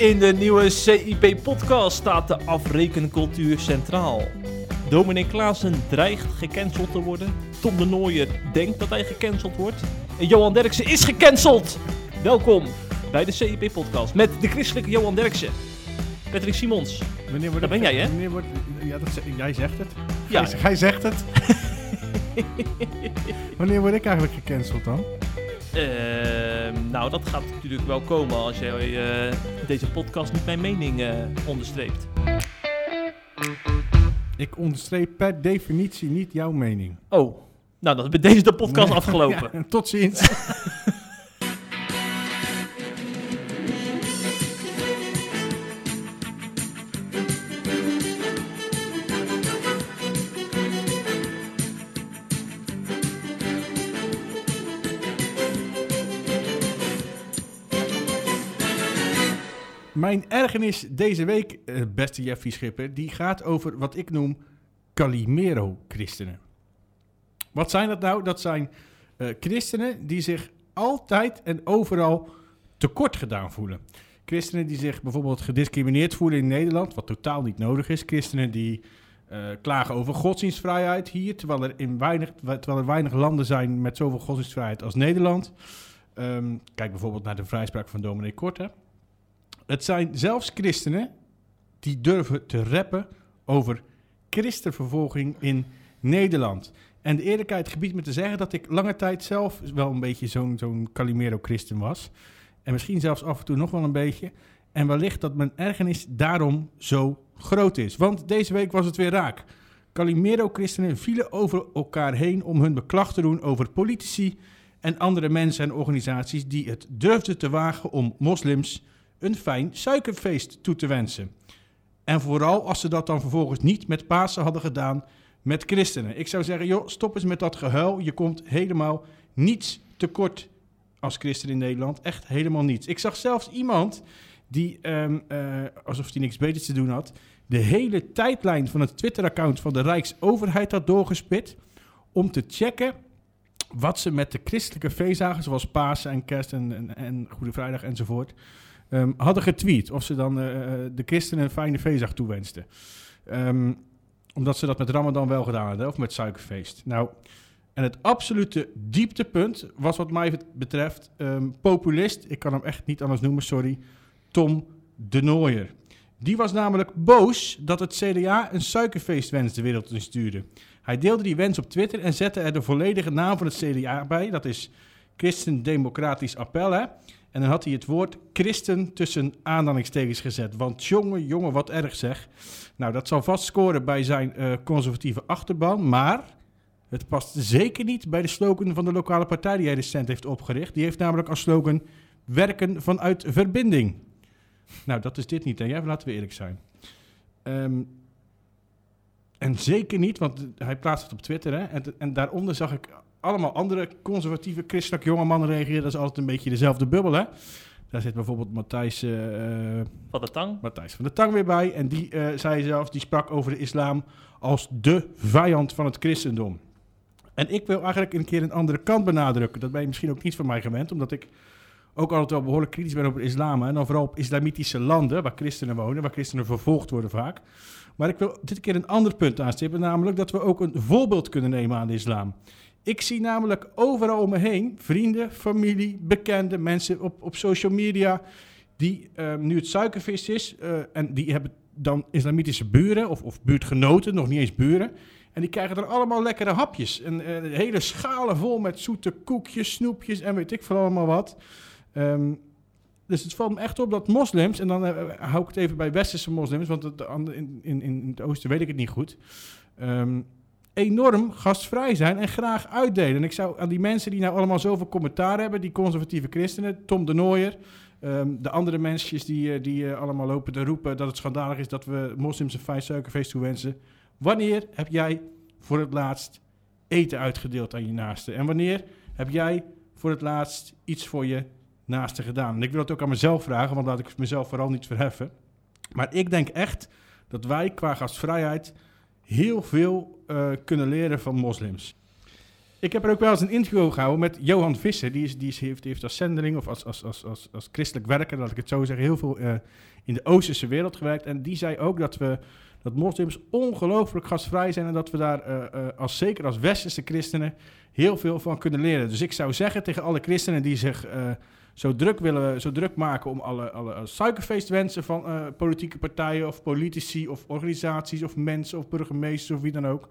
In de nieuwe CIP-podcast staat de afrekencultuur centraal. Dominee Klaassen dreigt gecanceld te worden. Tom de Nooier denkt dat hij gecanceld wordt. En Johan Derksen is gecanceld! Welkom bij de CIP-podcast met de christelijke Johan Derksen. Patrick Simons. Wanneer wordt Dat ben jij, hè? Wanneer wordt, ja, dat, jij zegt het. Ja. Jij, jij zegt het. Wanneer word ik eigenlijk gecanceld dan? Ehm, nou, dat gaat natuurlijk wel komen als jij eh, deze podcast niet mijn mening eh, onderstreept. Ik onderstreep per definitie niet jouw mening. Oh, nou dan is bij deze de podcast Nee. afgelopen. Ja, tot ziens. Mijn ergernis deze week, eh, beste Jeffy Schipper, die gaat over wat ik noem Calimero-christenen. Wat zijn dat nou? Dat zijn eh, christenen die zich altijd en overal tekort gedaan voelen. Christenen die zich bijvoorbeeld gediscrimineerd voelen in Nederland, wat totaal niet nodig is. Christenen die eh, klagen over godsdienstvrijheid hier, terwijl er, in weinig, terwijl er weinig landen zijn met zoveel godsdienstvrijheid als Nederland. Ehm, kijk bijvoorbeeld naar de vrijspraak van dominee Korte. Het zijn zelfs christenen die durven te rappen over christenvervolging in Nederland. En de eerlijkheid gebiedt me te zeggen dat ik lange tijd zelf wel een beetje zo'n zo'n Calimero-christen was. En misschien zelfs af en toe nog wel een beetje. En wellicht dat mijn ergernis daarom zo groot is. Want deze week was het weer raak. Calimero-christenen vielen over elkaar heen om hun beklag te doen over politici en andere mensen en organisaties die het durfden te wagen om moslims een fijn suikerfeest toe te wensen. En vooral als ze dat dan vervolgens niet met Pasen hadden gedaan met christenen. Ik zou zeggen, joh, stop eens met dat gehuil. Je komt helemaal niets tekort als christen in Nederland. Echt helemaal niets. Ik zag zelfs iemand die, ehm, eh, alsof hij niks beters te doen had, de hele tijdlijn van het Twitter-account van de Rijksoverheid had doorgespit om te checken wat ze met de christelijke feestdagen, zoals Pasen en Kerst en, en, en Goede Vrijdag enzovoort, ehm, hadden getweet. Of ze dan eh, de christenen een fijne feestdag toewensten. Ehm, omdat ze dat met Ramadan wel gedaan hadden, of met suikerfeest. Nou, en het absolute dieptepunt was wat mij betreft ehm, populist, ik kan hem echt niet anders noemen, sorry, Tom de Nooier. Die was namelijk boos dat het CDA een suikerfeestwens de wereld instuurde. Hij deelde die wens op Twitter en zette er de volledige naam van het CDA bij. Dat is Christen Democratisch Appel, hè? En dan had hij het woord christen tussen aanhalingstekens gezet. Want jongen, jongen, wat erg zeg. Nou, dat zal vast scoren bij zijn eh, conservatieve achterban. Maar het past zeker niet bij de slogan van de lokale partij die hij recent heeft opgericht. Die heeft namelijk als slogan werken vanuit verbinding. Nou, dat is dit niet. En jij, laten we eerlijk zijn. Ehm, en zeker niet, want hij plaatst het op Twitter. Hè, en, en daaronder zag ik allemaal andere conservatieve christelijke jonge mannen reageren. Dat is altijd een beetje dezelfde bubbel, hè. Daar zit bijvoorbeeld Matthijs, eh, Wat de tang. Matthijs van der Tang weer bij. En die eh, zei zelfs, die sprak over de islam als de vijand van het christendom. En ik wil eigenlijk een keer een andere kant benadrukken. Dat ben je misschien ook niet van mij gewend, omdat ik ook altijd wel behoorlijk kritisch ben over islam. hè. En dan vooral op islamitische landen waar christenen wonen, waar christenen vervolgd worden vaak. Maar ik wil dit keer een ander punt aanstippen, namelijk dat we ook een voorbeeld kunnen nemen aan de islam. Ik zie namelijk overal om me heen vrienden, familie, bekenden, mensen op, op social media die ehm, nu het suikervis is eh, en die hebben dan islamitische buren of, of buurtgenoten, nog niet eens buren. En die krijgen er allemaal lekkere hapjes. En eh, hele schalen vol met zoete koekjes, snoepjes en weet ik veel allemaal wat. Ehm, dus het valt me echt op dat moslims, en dan eh, hou ik het even bij westerse moslims, want het, in, in, in het oosten weet ik het niet goed. ehm, enorm gastvrij zijn en graag uitdelen. En ik zou aan die mensen die nou allemaal zoveel commentaar hebben, die conservatieve christenen, Tom de Nooier, ehm, de andere mensjes die, eh, die eh, allemaal lopen te roepen dat het schandalig is dat we moslims een fijn suikerfeest toewensen. Wanneer heb jij voor het laatst eten uitgedeeld aan je naaste? En wanneer heb jij voor het laatst iets voor je naaste gedaan? En ik wil het ook aan mezelf vragen, want laat ik mezelf vooral niet verheffen. Maar ik denk echt dat wij qua gastvrijheid heel veel eh, kunnen leren van moslims. Ik heb er ook wel eens een interview gehouden met Johan Visser. Die, is, die, heeft, heeft als zendeling of als, als, als, als, als christelijk werker, laat ik het zo zeggen, heel veel eh, in de Oosterse wereld gewerkt. En die zei ook dat we dat moslims ongelooflijk gastvrij zijn en dat we daar, eh, als, zeker als westerse christenen, heel veel van kunnen leren. Dus ik zou zeggen tegen alle christenen die zich zo druk willen zo druk maken om alle, alle suikerfeestwensen van eh, politieke partijen of politici of organisaties of mensen of burgemeesters of wie dan ook.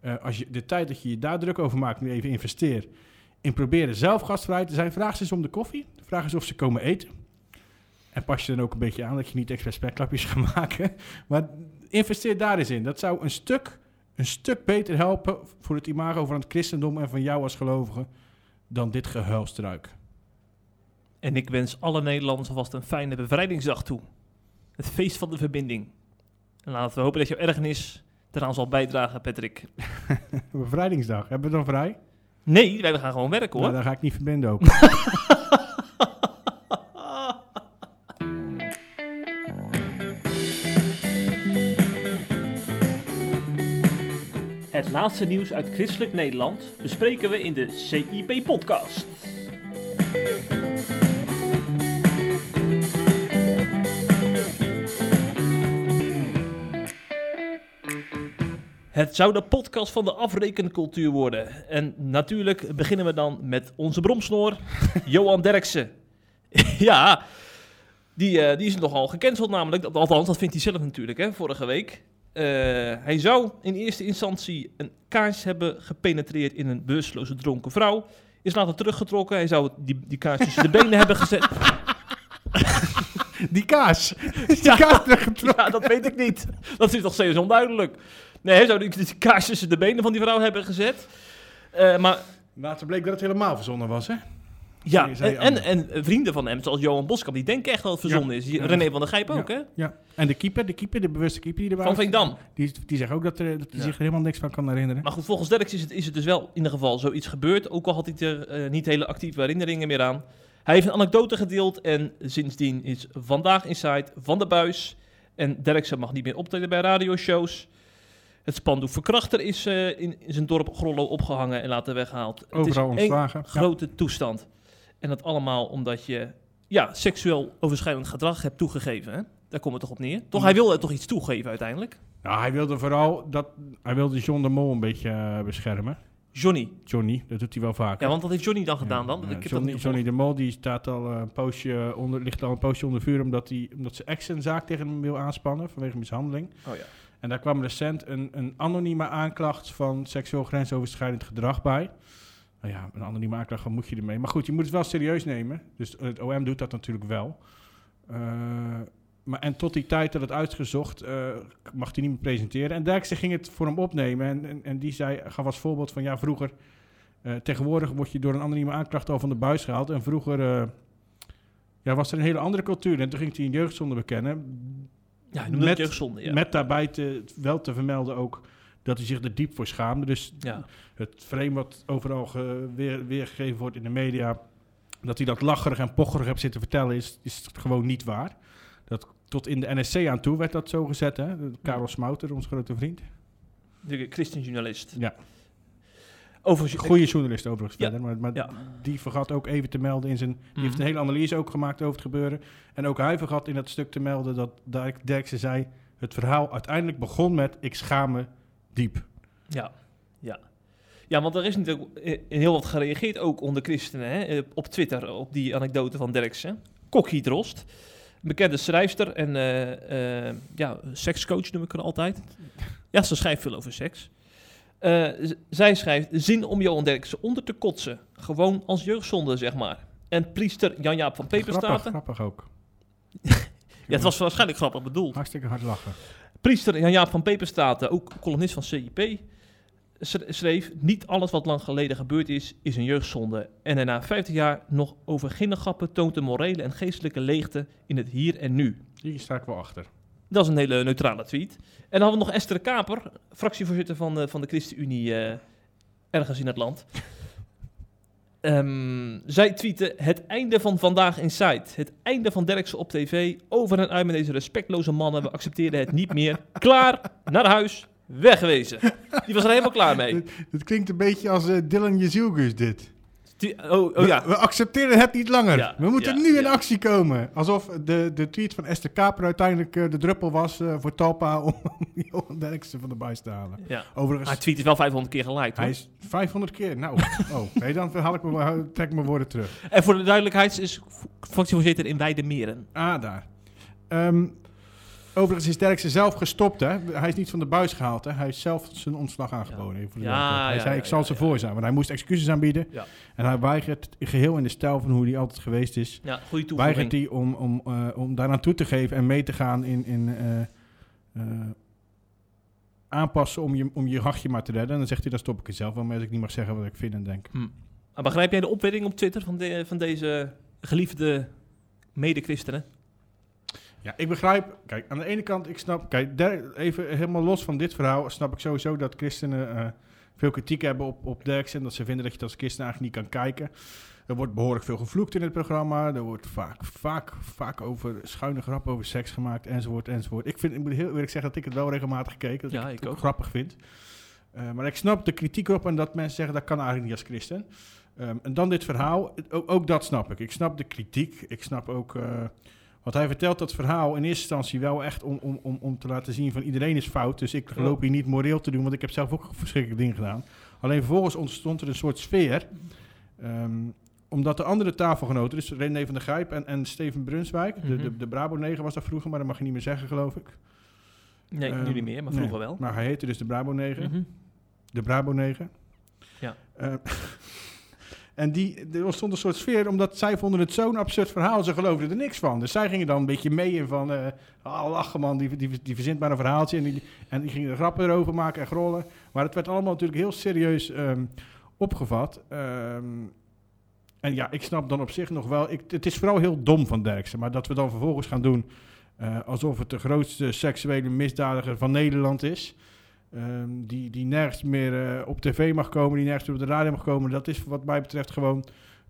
Eh, als je de tijd dat je je daar druk over maakt, nu even investeer in proberen zelf gastvrij te zijn. Vraag ze eens om de koffie. Vraag eens of ze komen eten. En pas je dan ook een beetje aan dat je niet extra spekklapjes gaat maken. Maar investeer daar eens in. Dat zou een stuk, een stuk beter helpen voor het imago van het christendom en van jou als gelovige dan dit gehuilstruik. En ik wens alle Nederlanders alvast een fijne bevrijdingsdag toe. Het feest van de verbinding. En laten we hopen dat jouw ergernis eraan zal bijdragen, Patrick. Bevrijdingsdag, hebben we dan vrij? Nee, wij gaan gewoon werken hoor. Nou, daar ga ik niet verbinden ook. Het laatste nieuws uit christelijk Nederland bespreken we in de CIP-podcast. Het zou de podcast van de afrekencultuur worden. En natuurlijk beginnen we dan met onze bromsnoor, Johan Derksen. ja, die, eh, die is nogal gecanceld namelijk. Dat- Althans, dat vindt hij zelf natuurlijk, hè, vorige week. Eh, hij zou in eerste instantie een kaars hebben gepenetreerd in een bewusteloze dronken vrouw. Is later teruggetrokken. Hij zou die, die kaars tussen de benen hebben gezet. Die kaas. Die kaas teruggetrokken. Ja, dat weet ik niet. Dat is nog steeds onduidelijk. Nee, hij zou die, die kaars tussen de benen van die vrouw hebben gezet. Eh, maar Later bleek dat het helemaal verzonnen was, hè? ja, en, en, en vrienden van hem, zoals Johan Boskamp, die denken echt dat het verzonnen is. Ja. René van der Gijp ook, hè? Ja. En de keeper, de keeper, de bewuste keeper die er Van was, Veendam. die, die zegt ook dat, er, dat hij zich er helemaal niks van kan herinneren. Maar goed, volgens Derks is het, is het dus wel in ieder geval zoiets gebeurd. Ook al had hij er eh, niet hele actieve herinneringen meer aan. Hij heeft een anekdote gedeeld en sindsdien is Vandaag Inside van de buis. En Derksen mag niet meer optreden bij radioshows. Het spandoek verkrachter is eh, in, in zijn dorp Grollo opgehangen en laten weggehaald. Overal het is ontslagen. Ja. grote toestand. En dat allemaal omdat je ja, seksueel overschrijdend gedrag hebt toegegeven. Hè? Daar komt het toch op neer. Toch, hij wilde toch iets toegeven uiteindelijk. Nou, hij wilde vooral dat hij wilde John de Mol een beetje eh, beschermen. Johnny. Johnny, dat doet hij wel vaker. Ja, want wat heeft Johnny dan gedaan Ja, dan? ja, Johnny, Johnny de Mol die staat al een poosje onder, ligt al een poosje onder vuur omdat, hij, omdat zijn ex een zaak tegen hem wil aanspannen vanwege mishandeling. Oh ja. En daar kwam recent een, een anonieme aanklacht van seksueel grensoverschrijdend gedrag bij. Nou ja, een anonieme aanklacht, wat moet je ermee? Maar goed, je moet het wel serieus nemen. Dus het OM doet dat natuurlijk wel. Eh, maar, en tot die tijd dat het uitgezocht, eh, mag hij niet meer presenteren. En Dijkster ging het voor hem opnemen. En, en, en die zei, gaf als voorbeeld van ja, vroeger... eh, tegenwoordig word je door een anonieme aanklacht al van de buis gehaald. En vroeger ja, was er een hele andere cultuur. En toen ging hij een jeugdzonde bekennen. Ja, Met- het jeugdzonde, ja. Met daarbij te, wel te vermelden ook dat hij zich er diep voor schaamde. Dus ja. het frame wat overal ge- weer, weergegeven wordt in de media... dat hij dat lacherig en pocherig heeft zitten vertellen, is, is gewoon niet waar. Dat, tot in de NSC aan toe werd dat zo gezet, hè? Karel Smouter, onze grote vriend. De christenjournalist. Ja. Over Goede journalist overigens Ja, verder, maar, maar ja. die vergat ook even te melden in zijn... Die Mhm. heeft een hele analyse ook gemaakt over het gebeuren. En ook hij vergat in dat stuk te melden dat Dirk Derksen zei... het verhaal uiteindelijk begon met ik schaam me diep. Ja, ja. Ja, want er is natuurlijk heel wat gereageerd, ook onder christenen, hè, eh, op Twitter, op die anekdote van Derksen. Kokkie Drost, bekende schrijfster en eh, ja, sekscoach noem ik haar altijd. Ja, ze schrijft veel over seks. Eh, zij schrijft, zin om Johan Derksen onder te kotsen. Gewoon als jeugdzonde, zeg maar. En priester Jan-Jaap van Grappig, Peperstaten. grappig ook. Ja, het was waarschijnlijk grappig bedoeld. Hartstikke hard lachen. Priester Jan-Jaap van Peperstaten, ook columnist van CIP, sch- schreef... Niet alles wat lang geleden gebeurd is, is een jeugdzonde. En er na 50 jaar nog over ginnegappen toont de morele en geestelijke leegte in het hier en nu. Hier sta ik wel achter. Dat is een hele neutrale tweet. En dan hadden we nog Esther Kaper, fractievoorzitter van de, van de ChristenUnie, eh, ergens in het land. Ehm, zij tweette het einde van Vandaag Inside. Het einde van Derksen op tv. Over en uit met deze respectloze mannen. We accepteren het niet meer. Klaar, naar huis. Wegwezen. Die was er helemaal klaar mee. Het klinkt een beetje als eh, Dylan Jezielgus dit. Oh, oh ja. We, we accepteren het niet langer. Ja, we moeten ja, nu in actie komen. Alsof de, de tweet van Esther Kaper uiteindelijk eh, de druppel was eh, voor Talpa om Johan Derksen van de buis te halen. ja. Overigens, Hij tweet is wel 500 keer geliked. hij is 500 keer. Nou, oh, nee, dan haal ik me, trek ik mijn woorden terug. En voor de duidelijkheid is fractievoorzitter in Weidemeren. Ah, daar. Ehm, overigens is Derksen zelf gestopt, hè. Hij is niet van de buis gehaald, hè. Hij is zelf zijn ontslag aangeboden. voor de Ja, hij ja, zei, ik zal ze voor zijn. Want hij moest excuses aanbieden. Ja. En hij weigert geheel in de stijl van hoe hij altijd geweest is. Ja, goede weigert toevoeging. hij om, om, eh, om daaraan toe te geven en mee te gaan in, in eh, eh, aanpassen om je, om je hachje maar te redden. En dan zegt hij, dan stop ik er zelf wel mee als ik niet mag zeggen wat ik vind en denk. Hm. Maar begrijp jij de opwinding op Twitter van, de, van deze geliefde mede-christenen? Ja, ik begrijp. Kijk, aan de ene kant, ik snap. Kijk, der- even helemaal los van dit verhaal, snap ik sowieso dat christenen eh, veel kritiek hebben op, op Derksen. Dat ze vinden dat je het als christen eigenlijk niet kan kijken. Er wordt behoorlijk veel gevloekt in het programma. Er wordt vaak, vaak, vaak over schuine grappen over seks gemaakt, enzovoort, enzovoort. Ik, vind, ik moet heel eerlijk zeggen dat ik het wel regelmatig gekeken. Dat Ja, ik het ik ook ook. grappig vind. Eh, maar ik snap de kritiek erop en dat mensen zeggen dat kan eigenlijk niet als christen. Ehm, en dan dit verhaal, ook dat snap ik. Ik snap de kritiek. Ik snap ook eh, wat hij vertelt, dat verhaal in eerste instantie wel echt om, om, om, om te laten zien van iedereen is fout. Dus ik loop hier niet moreel te doen, want ik heb zelf ook verschrikkelijke dingen gedaan. Alleen vervolgens ontstond er een soort sfeer. ehm, omdat de andere tafelgenoten, dus René van der Grijp en, en Steven Brunswijk, de, Mhm. de, de Brabo 9 was dat vroeger, maar dat mag je niet meer zeggen, geloof ik. Nee, Ehm, nu niet meer, maar nee, vroeger wel. Maar hij heette dus de Brabo 9. Mhm. De Brabo 9. Ja. Eh, en die, er ontstond een soort sfeer, omdat zij vonden het zo'n absurd verhaal. Ze geloofden er niks van. Dus zij gingen dan een beetje mee in van... eh ah, lachen man, die, die, die verzint maar een verhaaltje. En die, en gingen er grappen erover maken en grollen. Maar het werd allemaal natuurlijk heel serieus ehm, opgevat. Ehm, en ja, ik snap dan op zich nog wel... Ik, het is vooral heel dom van Derksen. Maar dat we dan vervolgens gaan doen... eh, alsof het de grootste seksuele misdadiger van Nederland is... Ehm, die, die nergens meer eh, op tv mag komen, die nergens meer op de radio mag komen. Dat is wat mij betreft gewoon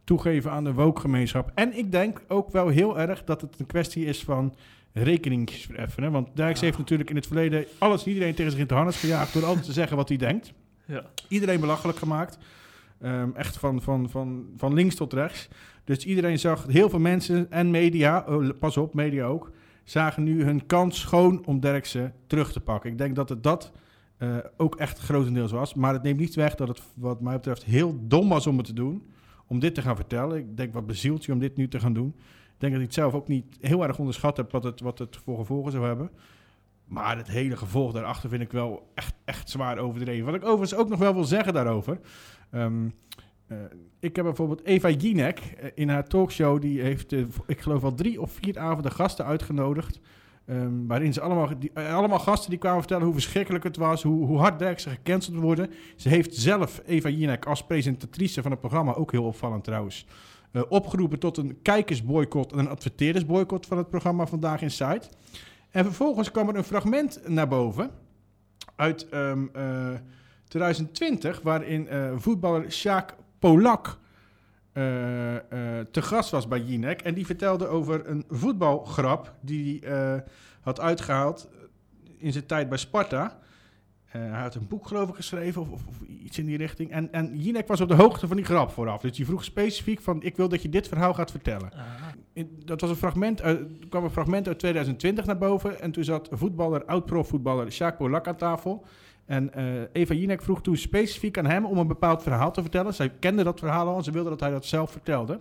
toegeven aan de woke-gemeenschap. En ik denk ook wel heel erg dat het een kwestie is van rekening vereffenen. Want Dijks Ja. heeft natuurlijk in het verleden alles en iedereen tegen zich in het harnas gejaagd... door altijd te zeggen wat hij denkt. Ja. Iedereen belachelijk gemaakt. Ehm, echt van, van, van, van links tot rechts. Dus iedereen zag, heel veel mensen en media, oh, pas op, media ook... zagen nu hun kans schoon om Derksen terug te pakken. Ik denk dat het dat eh, ook echt grotendeels was. Maar het neemt niet weg dat het wat mij betreft heel dom was om het te doen. Om dit te gaan vertellen. Ik denk wat bezielt je om dit nu te gaan doen. Ik denk dat ik het zelf ook niet heel erg onderschat heb wat het, wat het voor gevolgen zou hebben. Maar het hele gevolg daarachter vind ik wel echt, echt zwaar overdreven. Wat ik overigens ook nog wel wil zeggen daarover. Ehm, eh, ik heb bijvoorbeeld Eva Jinek eh, in haar talkshow. Die heeft, ik geloof al drie of vier avonden gasten uitgenodigd. Ehm, waarin ze allemaal, die, eh, allemaal gasten die kwamen vertellen hoe verschrikkelijk het was. Hoe, hoe hard Derksen gecanceld worden. Ze heeft zelf, Eva Jinek, als presentatrice van het programma, ook heel opvallend trouwens, eh, opgeroepen tot een kijkersboycott en een adverteerdersboycott van het programma Vandaag in Site. En vervolgens kwam er een fragment naar boven uit ehm, eh, 2020, waarin voetballer Sjaak Polak eh, eh, te gast was bij Jinek. En die vertelde over een voetbalgrap die hij eh, had uitgehaald in zijn tijd bij Sparta. Hij had een boek geloof ik geschreven of, of, of iets in die richting. En, en Jinek was op de hoogte van die grap vooraf. Dus die vroeg specifiek van, ik wil dat je dit verhaal gaat vertellen. Ah. In- dat was een fragment, uit, er kwam een fragment uit 2020 naar boven. En toen zat voetballer, oud-profvoetballer Sjaak Polak aan tafel. En eh, Eva Jinek vroeg toen specifiek aan hem om een bepaald verhaal te vertellen. Zij kende dat verhaal al en ze wilde dat hij dat zelf vertelde.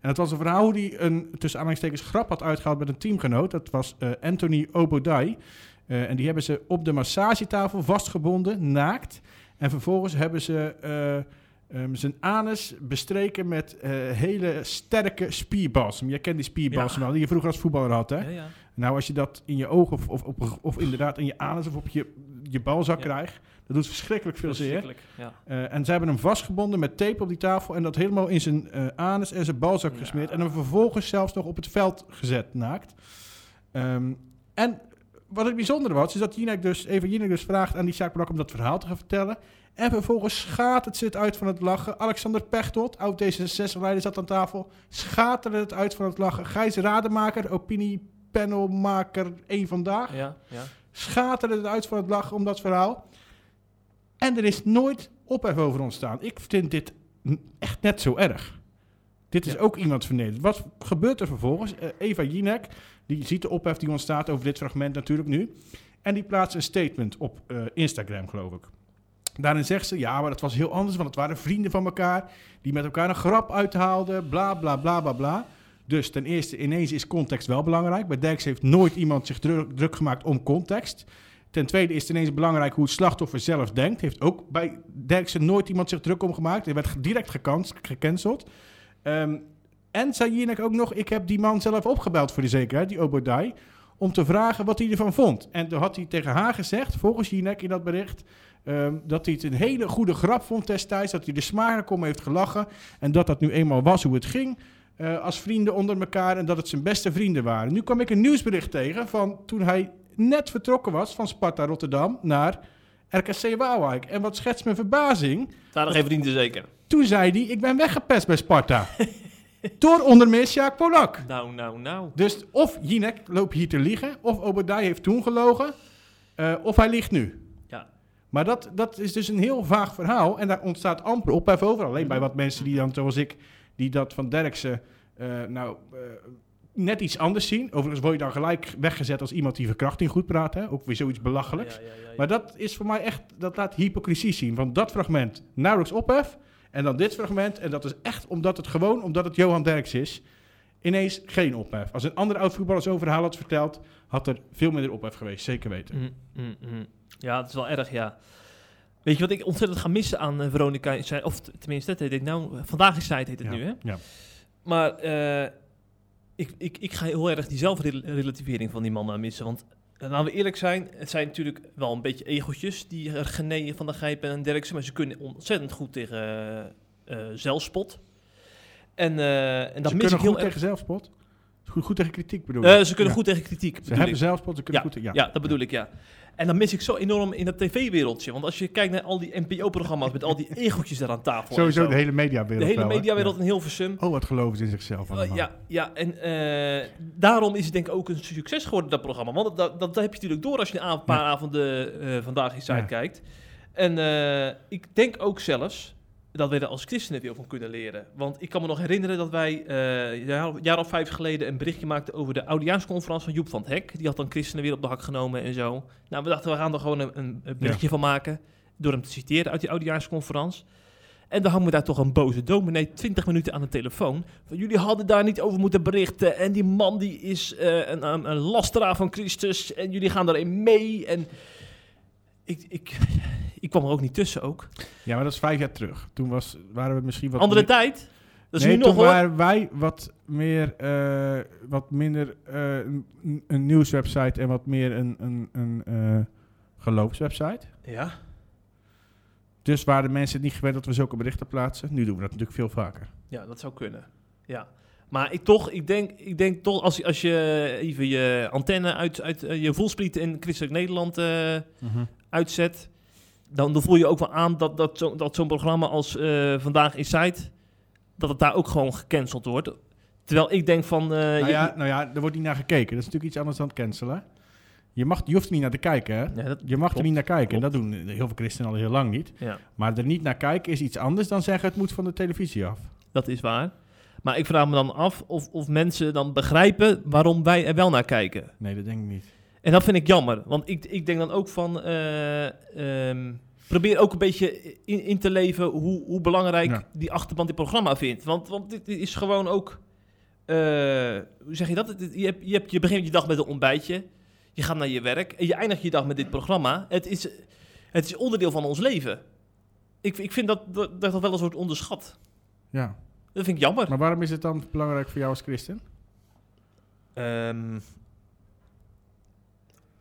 En het was een verhaal hoe hij een, tussen aanhalingstekens, grap had uitgehaald met een teamgenoot. Dat was eh, Anthony Obodai. Eh, en die hebben ze op de massagetafel vastgebonden, naakt. En vervolgens hebben ze eh, ehm, zijn anus bestreken met hele sterke spierbalsem. Jij kent die spierbalsem Ja. wel, die je vroeger als voetballer had, hè? Ja, ja. Nou, als je dat in je ogen of, of, of, of inderdaad in je anus of op je, je balzak Ja. krijgt, dat doet verschrikkelijk veel zeer. Ja. Eh, en ze hebben hem vastgebonden met tape op die tafel en dat helemaal in zijn eh, anus en zijn balzak Ja. gesmeerd. En hem vervolgens zelfs nog op het veld gezet, naakt. Ehm, en wat het bijzondere was, is dat Jinek dus, even Jinek dus vraagt aan die Sjaak om dat verhaal te gaan vertellen. En vervolgens schaadt het zit uit van het lachen. Alexander Pechtold, oud D66-leider, zat aan tafel. Schaterde het uit van het lachen. Gijs Rademaker, opiniepanelmaker 1 Vandaag. Ja, ja. Schaterde het uit van het lachen om dat verhaal. En er is nooit ophef over ontstaan. Ik vind dit echt net zo erg. Dit is Ja. ook iemand vernederd. Wat gebeurt er vervolgens? Eh, Eva Jinek, die ziet de ophef die ontstaat over dit fragment natuurlijk nu. En die plaatst een statement op eh, Instagram, geloof ik. Daarin zegt ze, ja, maar dat was heel anders, want het waren vrienden van elkaar die met elkaar een grap uithaalden, bla bla bla bla bla. Dus ten eerste, ineens is context wel belangrijk. Bij Derks heeft nooit iemand zich druk, gemaakt om context. Ten tweede is het ineens belangrijk hoe het slachtoffer zelf denkt. Heeft ook bij Derksen nooit iemand zich druk om gemaakt. Hij werd direct gecanceld. Ehm, en zei Jinek ook nog, ik heb die man zelf opgebeld voor de zekerheid, die Obodai, om te vragen wat hij ervan vond. En toen had hij tegen haar gezegd, volgens Jinek in dat bericht, ehm, dat hij het een hele goede grap vond destijds, dat hij er smakelijk om heeft gelachen en dat dat nu eenmaal was hoe het ging eh, als vrienden onder elkaar en dat het zijn beste vrienden waren. Nu kwam ik een nieuwsbericht tegen van toen hij net vertrokken was van Sparta Rotterdam naar RKC Waalwijk. En wat schetst mijn verbazing, Daar nog geen vrienden zeker. toen zei hij, ik ben weggepest bij Sparta. Door onder meer Sjaak Polak. Nou, nou, nou. Dus of Jinek loopt hier te liegen, of Obadai heeft toen gelogen, eh, of hij liegt nu. Ja. Maar dat, dat is dus een heel vaag verhaal en daar ontstaat amper ophef over. Alleen bij wat mensen die dan, zoals ik, die dat van Derksen eh, nou eh, net iets anders zien. Overigens word je dan gelijk weggezet als iemand die verkrachting goed praat. Hè? Ook weer zoiets belachelijks. Ja, ja, ja, ja. Maar dat is voor mij echt, dat laat hypocrisie zien. Van dat fragment nauwelijks ophef. En dan dit fragment. En dat is echt omdat het gewoon, omdat het Johan Derks is. Ineens geen ophef. Als een andere oud-voetballer zo'n verhaal had verteld, had er veel minder ophef geweest. Zeker weten. Mm, mm, mm. Ja, het is wel erg, ja. Weet je wat ik ontzettend ga missen aan eh, Veronica? Zij- Of tenminste, dat heet het nou. Vandaag is tijd heet het ja. nu, hè? Ja. Maar eh, ik, ik, ik ga heel erg die zelfrelativering van die mannen missen. Want eh, laten we eerlijk zijn, het zijn natuurlijk wel een beetje egotjes, die Gené van der Gijpen en Derksen. Maar ze kunnen ontzettend goed tegen zelfspot. En, en dat Ze mis ik heel goed erg. tegen zelfspot. Goed, goed tegen kritiek bedoel Eh, ik. ze kunnen Ja. goed tegen kritiek. Ze hebben zelfspot, ze kunnen Ja, goed... Ja, Ja, dat bedoel ik, ja. En dan mis ik zo enorm in dat tv-wereldje. Want als je kijkt naar al die NPO-programma's met al die egeltjes daar aan tafel. Sowieso zo. de hele mediawereld. de hele mediawereld in Hilversum. Oh, wat geloven ze in zichzelf Uh, allemaal. ja, ja, en eh, daarom is het denk ik ook een succes geworden, dat programma. Want dat, dat, dat heb je natuurlijk door als je een paar avonden eh, vandaag in Zuid Ja. kijkt. En eh, ik denk ook zelfs dat wij er als christenen veel van kunnen leren. Want ik kan me nog herinneren dat wij eh, een jaar, jaar of vijf geleden een berichtje maakten over de oudejaarsconferentie van Joep van het Hek. Die had dan christenen weer op de hak genomen en zo. Nou, we dachten, we gaan er gewoon een, een een berichtje van maken. Door hem te citeren uit die oudejaarsconferentie. En dan hangen we daar toch een boze dominee 20 minuten aan de telefoon. Van, jullie hadden daar niet over moeten berichten. En die man die is eh, een, een, een lasteraar van Christus. En jullie gaan daarin mee. En ik, ik, ik kwam er ook niet tussen ook. Ja, maar dat is vijf jaar terug. Toen was, waren we misschien wat... Andere meer- tijd. Dat is nee, nu nog toen waren wij wat meer, eh, wat minder eh, een, een nieuwswebsite en wat meer een, een, een eh, geloofswebsite. Ja. Dus waren mensen het niet gewend dat we zulke berichten plaatsen. Nu doen we dat natuurlijk veel vaker. ja, dat zou kunnen. Ja. Maar ik toch, ik denk, ik denk toch, als, als je even je antenne uit, uit je voelspriet in Christelijk Nederland eh, uitzet, dan, dan voel je ook wel aan dat, dat, zo, dat zo'n programma als eh, Vandaag in Site, dat het daar ook gewoon gecanceld wordt. Terwijl ik denk van... eh, nou, je- ja, nou ja, er wordt niet naar gekeken. Dat is natuurlijk iets anders dan het cancelen. Je, mag, je hoeft er niet naar te kijken, hè? Ja, dat, Je mag er niet naar kijken. En dat doen heel veel christenen al heel lang niet. Ja, Maar er niet naar kijken is iets anders dan zeggen het moet van de televisie af. dat is waar. Maar ik vraag me dan af of, of mensen dan begrijpen waarom wij er wel naar kijken. Nee, dat denk ik niet. En dat vind ik jammer. Want ik, ik denk dan ook van... eh, ehm, probeer ook een beetje in, in te leven hoe, hoe belangrijk Ja. die achterban dit programma vindt. Want, want dit is gewoon ook... eh, hoe zeg je dat? Je, hebt, je, hebt, je begint je dag met een ontbijtje. Je gaat naar je werk. En je eindigt je dag met dit programma. Het is, het is onderdeel van ons leven. Ik, ik vind dat, dat, dat wel eens wordt onderschat. Ja. Dat vind ik jammer. Maar waarom is het dan belangrijk voor jou als christen? Ehm,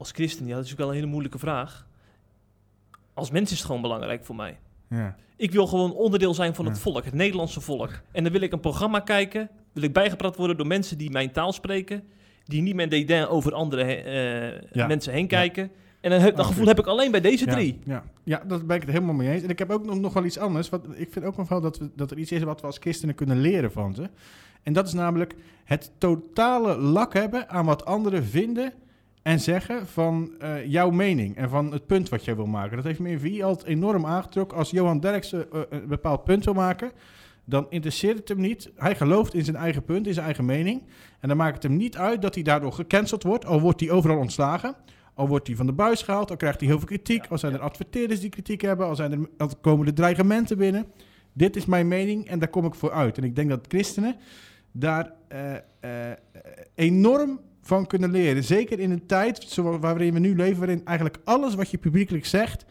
als christen, ja, dat is natuurlijk wel een hele moeilijke vraag. Als mens is het gewoon belangrijk voor mij. Ja. Ik wil gewoon onderdeel zijn van het Ja. volk, het Nederlandse volk. En dan wil ik een programma kijken, wil ik bijgepraat worden door mensen die mijn taal spreken, die niet met dédain over andere eh, Ja. mensen heen kijken. En dan heb, dat Oh, gevoel goed. heb ik alleen bij deze drie. Ja, ja, dat ben ik het helemaal mee eens. En ik heb ook nog, nog wel iets anders. Wat, ik vind ook nog wel dat, we, dat er iets is wat we als christenen kunnen leren van ze. En dat is namelijk het totale lak hebben aan wat anderen vinden en zeggen van eh, jouw mening en van het punt wat jij wil maken. Dat heeft me in altijd enorm aangetrokken. Als Johan Derksen eh, een bepaald punt wil maken, dan interesseert het hem niet. Hij gelooft in zijn eigen punt, in zijn eigen mening. En dan maakt het hem niet uit dat hij daardoor gecanceld wordt, al wordt hij overal ontslagen. Al wordt hij van de buis gehaald, al krijgt hij heel veel kritiek. Al zijn er adverteerders die kritiek hebben, al, zijn er, al komen er dreigementen binnen. Dit is mijn mening en daar kom ik voor uit. En ik denk dat christenen daar eh, eh, enorm van kunnen leren. Zeker in een tijd waarin we nu leven, waarin eigenlijk alles wat je publiekelijk zegt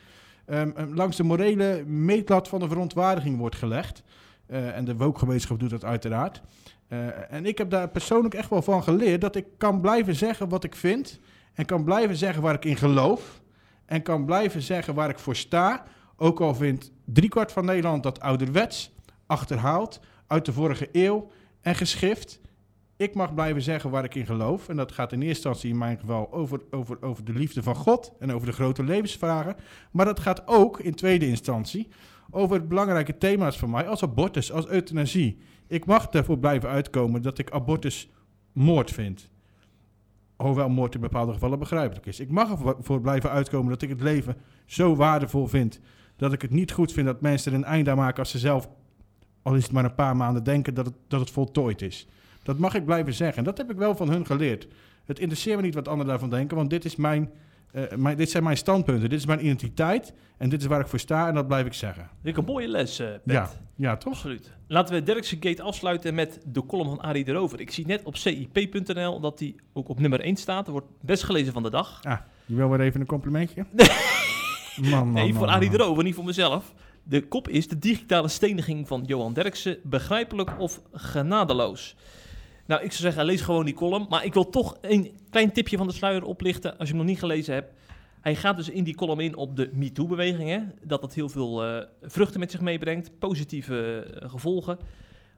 ehm, ehm, langs de morele meetlat van de verontwaardiging wordt gelegd. Eh, en de woke-gemeenschap doet dat uiteraard. Eh, en ik heb daar persoonlijk echt wel van geleerd dat ik kan blijven zeggen wat ik vind. En kan blijven zeggen waar ik in geloof. En kan blijven zeggen waar ik voor sta. Ook al vindt driekwart van Nederland dat ouderwets, achterhaald, uit de vorige eeuw en geschift. Ik mag blijven zeggen waar ik in geloof. En dat gaat in eerste instantie in mijn geval over, over, over de liefde van God en over de grote levensvragen. Maar dat gaat ook in tweede instantie over belangrijke thema's voor mij, als abortus, als euthanasie. Ik mag ervoor blijven uitkomen dat ik abortus moord vind. Hoewel moord in bepaalde gevallen begrijpelijk is. Ik mag ervoor blijven uitkomen dat ik het leven zo waardevol vind. dat ik het niet goed vind dat mensen er een einde aan maken als ze zelf, al het maar een paar maanden, denken dat het, dat het voltooid is. Dat mag ik blijven zeggen. En dat heb ik wel van hun geleerd. Het interesseert me niet wat anderen daarvan denken, want dit, is mijn, eh, mijn, dit zijn mijn standpunten. Dit is mijn identiteit en dit is waar ik voor sta en dat blijf ik zeggen. Ik een mooie les, Pet. Ja, ja, toch? Absoluut. Laten we Derkse Gate afsluiten met de column van Arie de Rover. Ik zie net op cip.nl dat die ook op nummer 1 staat. Er wordt best gelezen van de dag. Ah, je wil weer even een complimentje? Man, man, nee, man, voor Arie man. Rover, niet voor mezelf. De kop is de digitale steniging van Johan Derksen. Begrijpelijk of genadeloos? Nou, ik zou zeggen, lees gewoon die column. Maar ik wil toch een klein tipje van de sluier oplichten als je hem nog niet gelezen hebt. Hij gaat dus in die column in op de MeToo-beweging. hè. Dat dat heel veel eh, vruchten met zich meebrengt, positieve eh, gevolgen.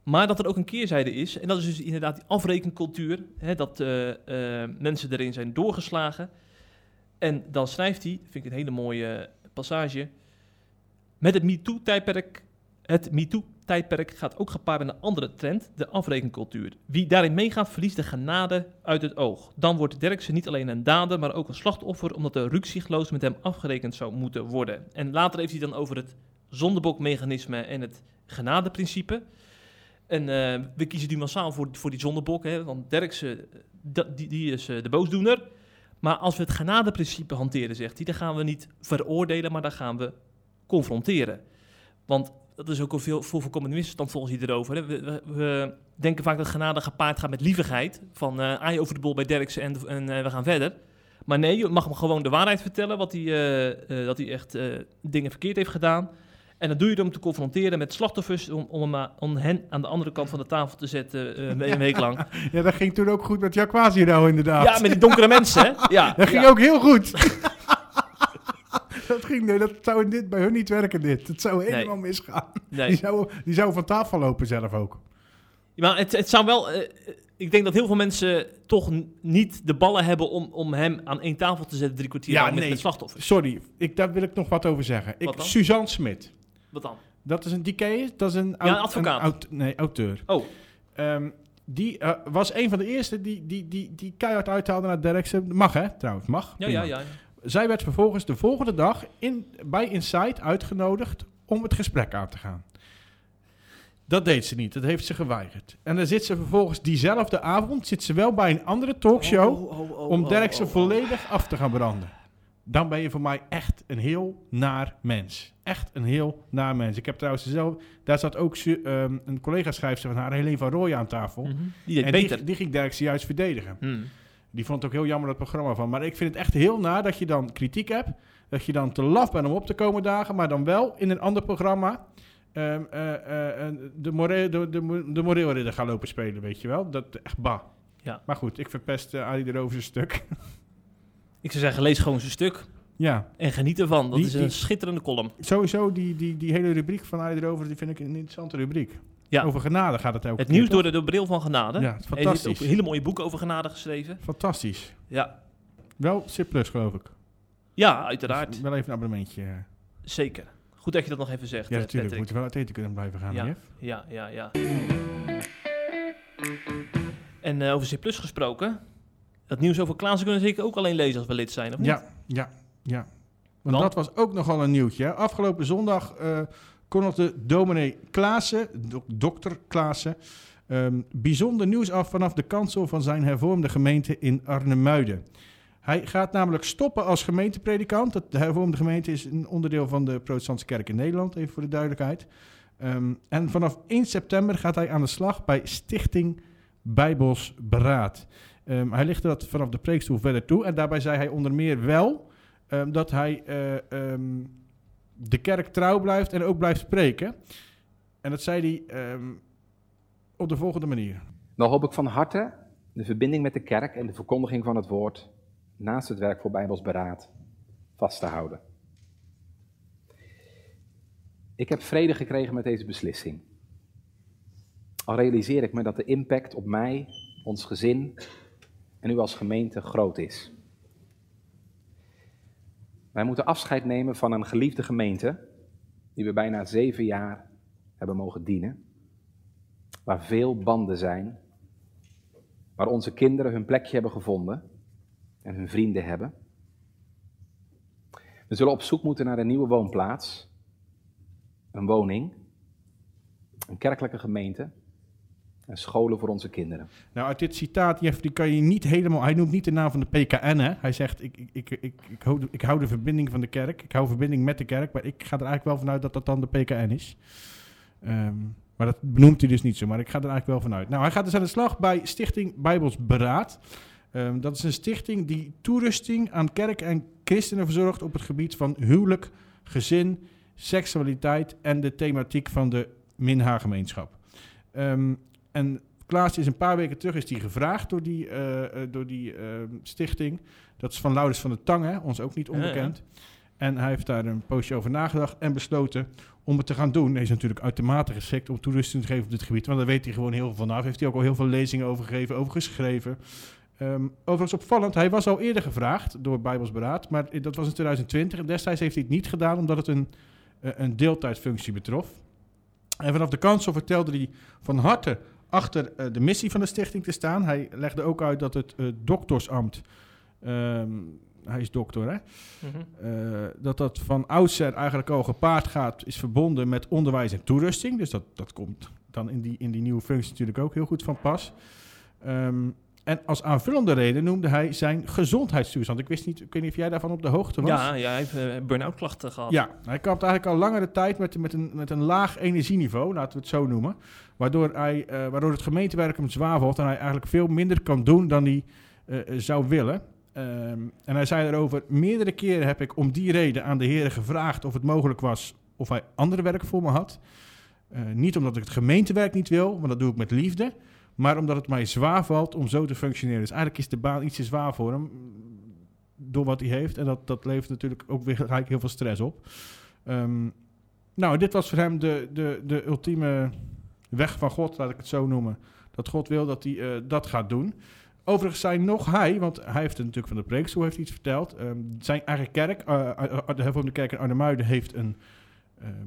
Maar dat er ook een keerzijde is. En dat is dus inderdaad die afrekencultuur. Hè, dat eh, mensen erin zijn doorgeslagen. En dan schrijft hij, vind ik een hele mooie passage. Met het MeToo-tijdperk. Het MeToo-tijdperk gaat ook gepaard met een andere trend, de afrekencultuur. Wie daarin meegaat, verliest de genade uit het oog. Dan wordt Derksen niet alleen een dader, maar ook een slachtoffer, omdat er rukzichtloos met hem afgerekend zou moeten worden. En later heeft hij dan over het zondebokmechanisme en het genadeprincipe. En eh, we kiezen nu massaal voor, voor die zondebok, hè, want Derksen, eh, die, die is eh, de boosdoener. Maar als we het genadeprincipe hanteren, zegt hij, dan gaan we niet veroordelen, maar dan gaan we confronteren. Want dat is ook een veel veel voorkomende misverstand volgens hij erover. We, we- we denken vaak dat genade gepaard gaat met lievigheid. Van eh aai over de bol bij Derksen en, en eh, we gaan verder. Maar nee, je mag hem gewoon de waarheid vertellen. Wat hij, eh, dat hij echt dingen verkeerd heeft gedaan. En dan doe je het om te confronteren met slachtoffers. Om, om, hem, om hen aan de andere kant van de tafel te zetten een week lang. Ja, dat ging toen ook goed met Jacquasio inderdaad. Ja, met die donkere mensen, hè? Ja, Dat ging ja. ook heel goed. dat, ging, nee, dat zou in dit, bij hun niet werken, dit. Dat zou helemaal misgaan. Die, Nee. zou, die zou van tafel lopen zelf ook. Maar het, het zou wel. eh, ik denk dat heel veel mensen toch niet de ballen hebben om, om hem aan één tafel te zetten drie kwartier Ja, met, nee. met slachtoffers. Sorry, ik, daar wil ik nog wat over zeggen. Ik, Wat dan? Suzanne Smit. Wat dan? Dat is een DK, dat is een, Ja, een advocaat. een aut- nee, auteur. Oh, Ehm, die eh, was een van de eerste die, die, die, die keihard uithaalde naar Derksen. Mag hè, trouwens, mag. ja, ja, ja. Zij werd vervolgens de volgende dag in, bij Insight uitgenodigd om het gesprek aan te gaan. Dat deed ze niet, dat heeft ze geweigerd. En dan zit ze vervolgens diezelfde avond zit ze wel bij een andere talkshow Oh, oh, oh, om Derksen oh, oh. volledig af te gaan branden. Dan ben je voor mij echt een heel naar mens. Echt een heel naar mens. Ik heb trouwens zelf, daar zat ook ehm, een collega-schrijfster van haar, Helene van Rooij, aan tafel. Mhm. Die deed en beter. die, die ging Derksen juist verdedigen. Hmm. Die vond het ook heel jammer dat programma van. Maar ik vind het echt heel naar dat je dan kritiek hebt. Dat je dan te laf bent om op te komen dagen. Maar dan wel in een ander programma. eh, eh, eh, de, moreel, de, de, de moreelridder gaan lopen spelen, weet je wel. Dat echt bah. Ja. Maar goed, ik verpest uh, Arie erover zijn stuk. Ik zou zeggen, lees gewoon zijn stuk ja, en geniet ervan. Dat Die- is een die- schitterende column. sowieso die, die, die hele rubriek van Arie erover, die vind ik een interessante rubriek. Ja. Over genade gaat het ook. Het nieuws door de, bril van genade. Ja, Hij heeft ook fantastisch. een hele mooie boek over genade geschreven. Fantastisch. Ja, Wel C+, geloof ik. ja uiteraard. Dus wel even een abonnementje. Zeker. Goed dat je dat nog even zegt, Ja, eh, natuurlijk. We moeten wel uit eten kunnen blijven gaan, Ja. Jeff. Ja, ja, ja. En eh, over C gesproken. Dat nieuws over Klaassen kunnen zeker ook alleen lezen als we lid zijn, of niet? Ja, ja, ja. Want dat was ook nogal een nieuwtje. hè. Afgelopen zondag eh kondigde dominee Klaassen, dok- dokter Klaassen, ehm, bijzonder nieuws af vanaf de kansel van zijn hervormde gemeente in Arnhemuiden. Hij gaat namelijk stoppen als gemeentepredikant. De hervormde gemeente is een onderdeel van de protestantse kerk in Nederland, even voor de duidelijkheid. Ehm, en vanaf 1 september gaat hij aan de slag bij Stichting Bijbels Beraad. Ehm, hij lichtte dat vanaf de preekstoel verder toe. En daarbij zei hij onder meer wel dat hij eh, de kerk trouw blijft en ook blijft spreken. En dat zei hij ehm, op de volgende manier. Dan hoop ik van harte de verbinding met de kerk en de verkondiging van het woord naast het werk voor Bijbels beraad vast te houden. Ik heb vrede gekregen met deze beslissing. Al realiseer ik me dat de impact op mij, ons gezin en u als gemeente groot is. Wij moeten afscheid nemen van een geliefde gemeente die we bijna zeven jaar hebben mogen dienen, waar veel banden zijn, waar onze kinderen hun plekje hebben gevonden en hun vrienden hebben. We zullen op zoek moeten naar een nieuwe woonplaats, een woning, een kerkelijke gemeente en scholen voor onze kinderen. Nou, uit dit citaat, Jeff, die kan je niet helemaal... Hij noemt niet de naam van de PKN, hè. Hij zegt, ik, ik, ik, ik, hou, ik hou de verbinding van de kerk. Ik hou verbinding met de kerk. Maar ik ga er eigenlijk wel vanuit dat dat dan de PKN is. Ehm, maar dat benoemt hij dus niet zo. Maar ik ga er eigenlijk wel vanuit. Nou, hij gaat dus aan de slag bij Stichting Bijbels Beraad. Ehm, dat is een stichting die toerusting aan kerk en christenen verzorgt... op het gebied van huwelijk, gezin, seksualiteit... en de thematiek van de Minha-gemeenschap. Ehm, en Klaas is een paar weken terug is die gevraagd door die, eh, eh, door die eh, stichting. Dat is van Laurens van der Tang, hè, ons ook niet Ja, ja. onbekend. En hij heeft daar een poosje over nagedacht en besloten om het te gaan doen. Hij is natuurlijk uitermate geschikt om toerusting te geven op dit gebied. Want daar weet hij gewoon heel veel vanaf. Heeft hij ook al heel veel lezingen over gegeven, over geschreven. Ehm, overigens opvallend, hij was al eerder gevraagd door Bijbelsberaad. Maar dat was in 2020. En destijds heeft hij het niet gedaan omdat het een, eh, een deeltijdfunctie betrof. En vanaf de kansel vertelde hij van harte achter eh, de missie van de stichting te staan. Hij legde ook uit dat het eh, doktersambt, ehm, hij is dokter hè, Mhm. eh, dat dat van oudsher eigenlijk al gepaard gaat, is verbonden met onderwijs en toerusting. Dus dat, dat komt dan in die, in die nieuwe functie natuurlijk ook heel goed van pas. Ehm, en als aanvullende reden noemde hij zijn gezondheidstoestand. Ik wist niet, ik weet niet of jij daarvan op de hoogte was. Ja, ja, hij heeft burn-out klachten gehad. Ja, hij kampt eigenlijk al langere tijd met, met, een, met een laag energieniveau, laten we het zo noemen. Waardoor, hij, eh, waardoor het gemeentewerk hem zwaar valt en hij eigenlijk veel minder kan doen dan hij eh, eh, zou willen. Ehm, en hij zei erover, meerdere keren heb ik om die reden aan de heren gevraagd of het mogelijk was of hij andere werk voor me had. Niet omdat ik het gemeentewerk niet wil, want dat doe ik met liefde. Maar omdat het mij zwaar valt om zo te functioneren. Dus eigenlijk is de baan iets te zwaar voor hem. Door wat hij heeft. En dat, dat levert natuurlijk ook weer gelijk heel veel stress op. Ehm, nou, dit was voor hem de, de, de ultieme weg van God, laat ik het zo noemen. Dat God wil dat hij eh, dat gaat doen. Overigens zijn nog hij, want hij heeft het natuurlijk van de preekstoel heeft iets verteld. Ehm, zijn eigen kerk, eh, de hervormde kerk in Arnhemuiden, heeft een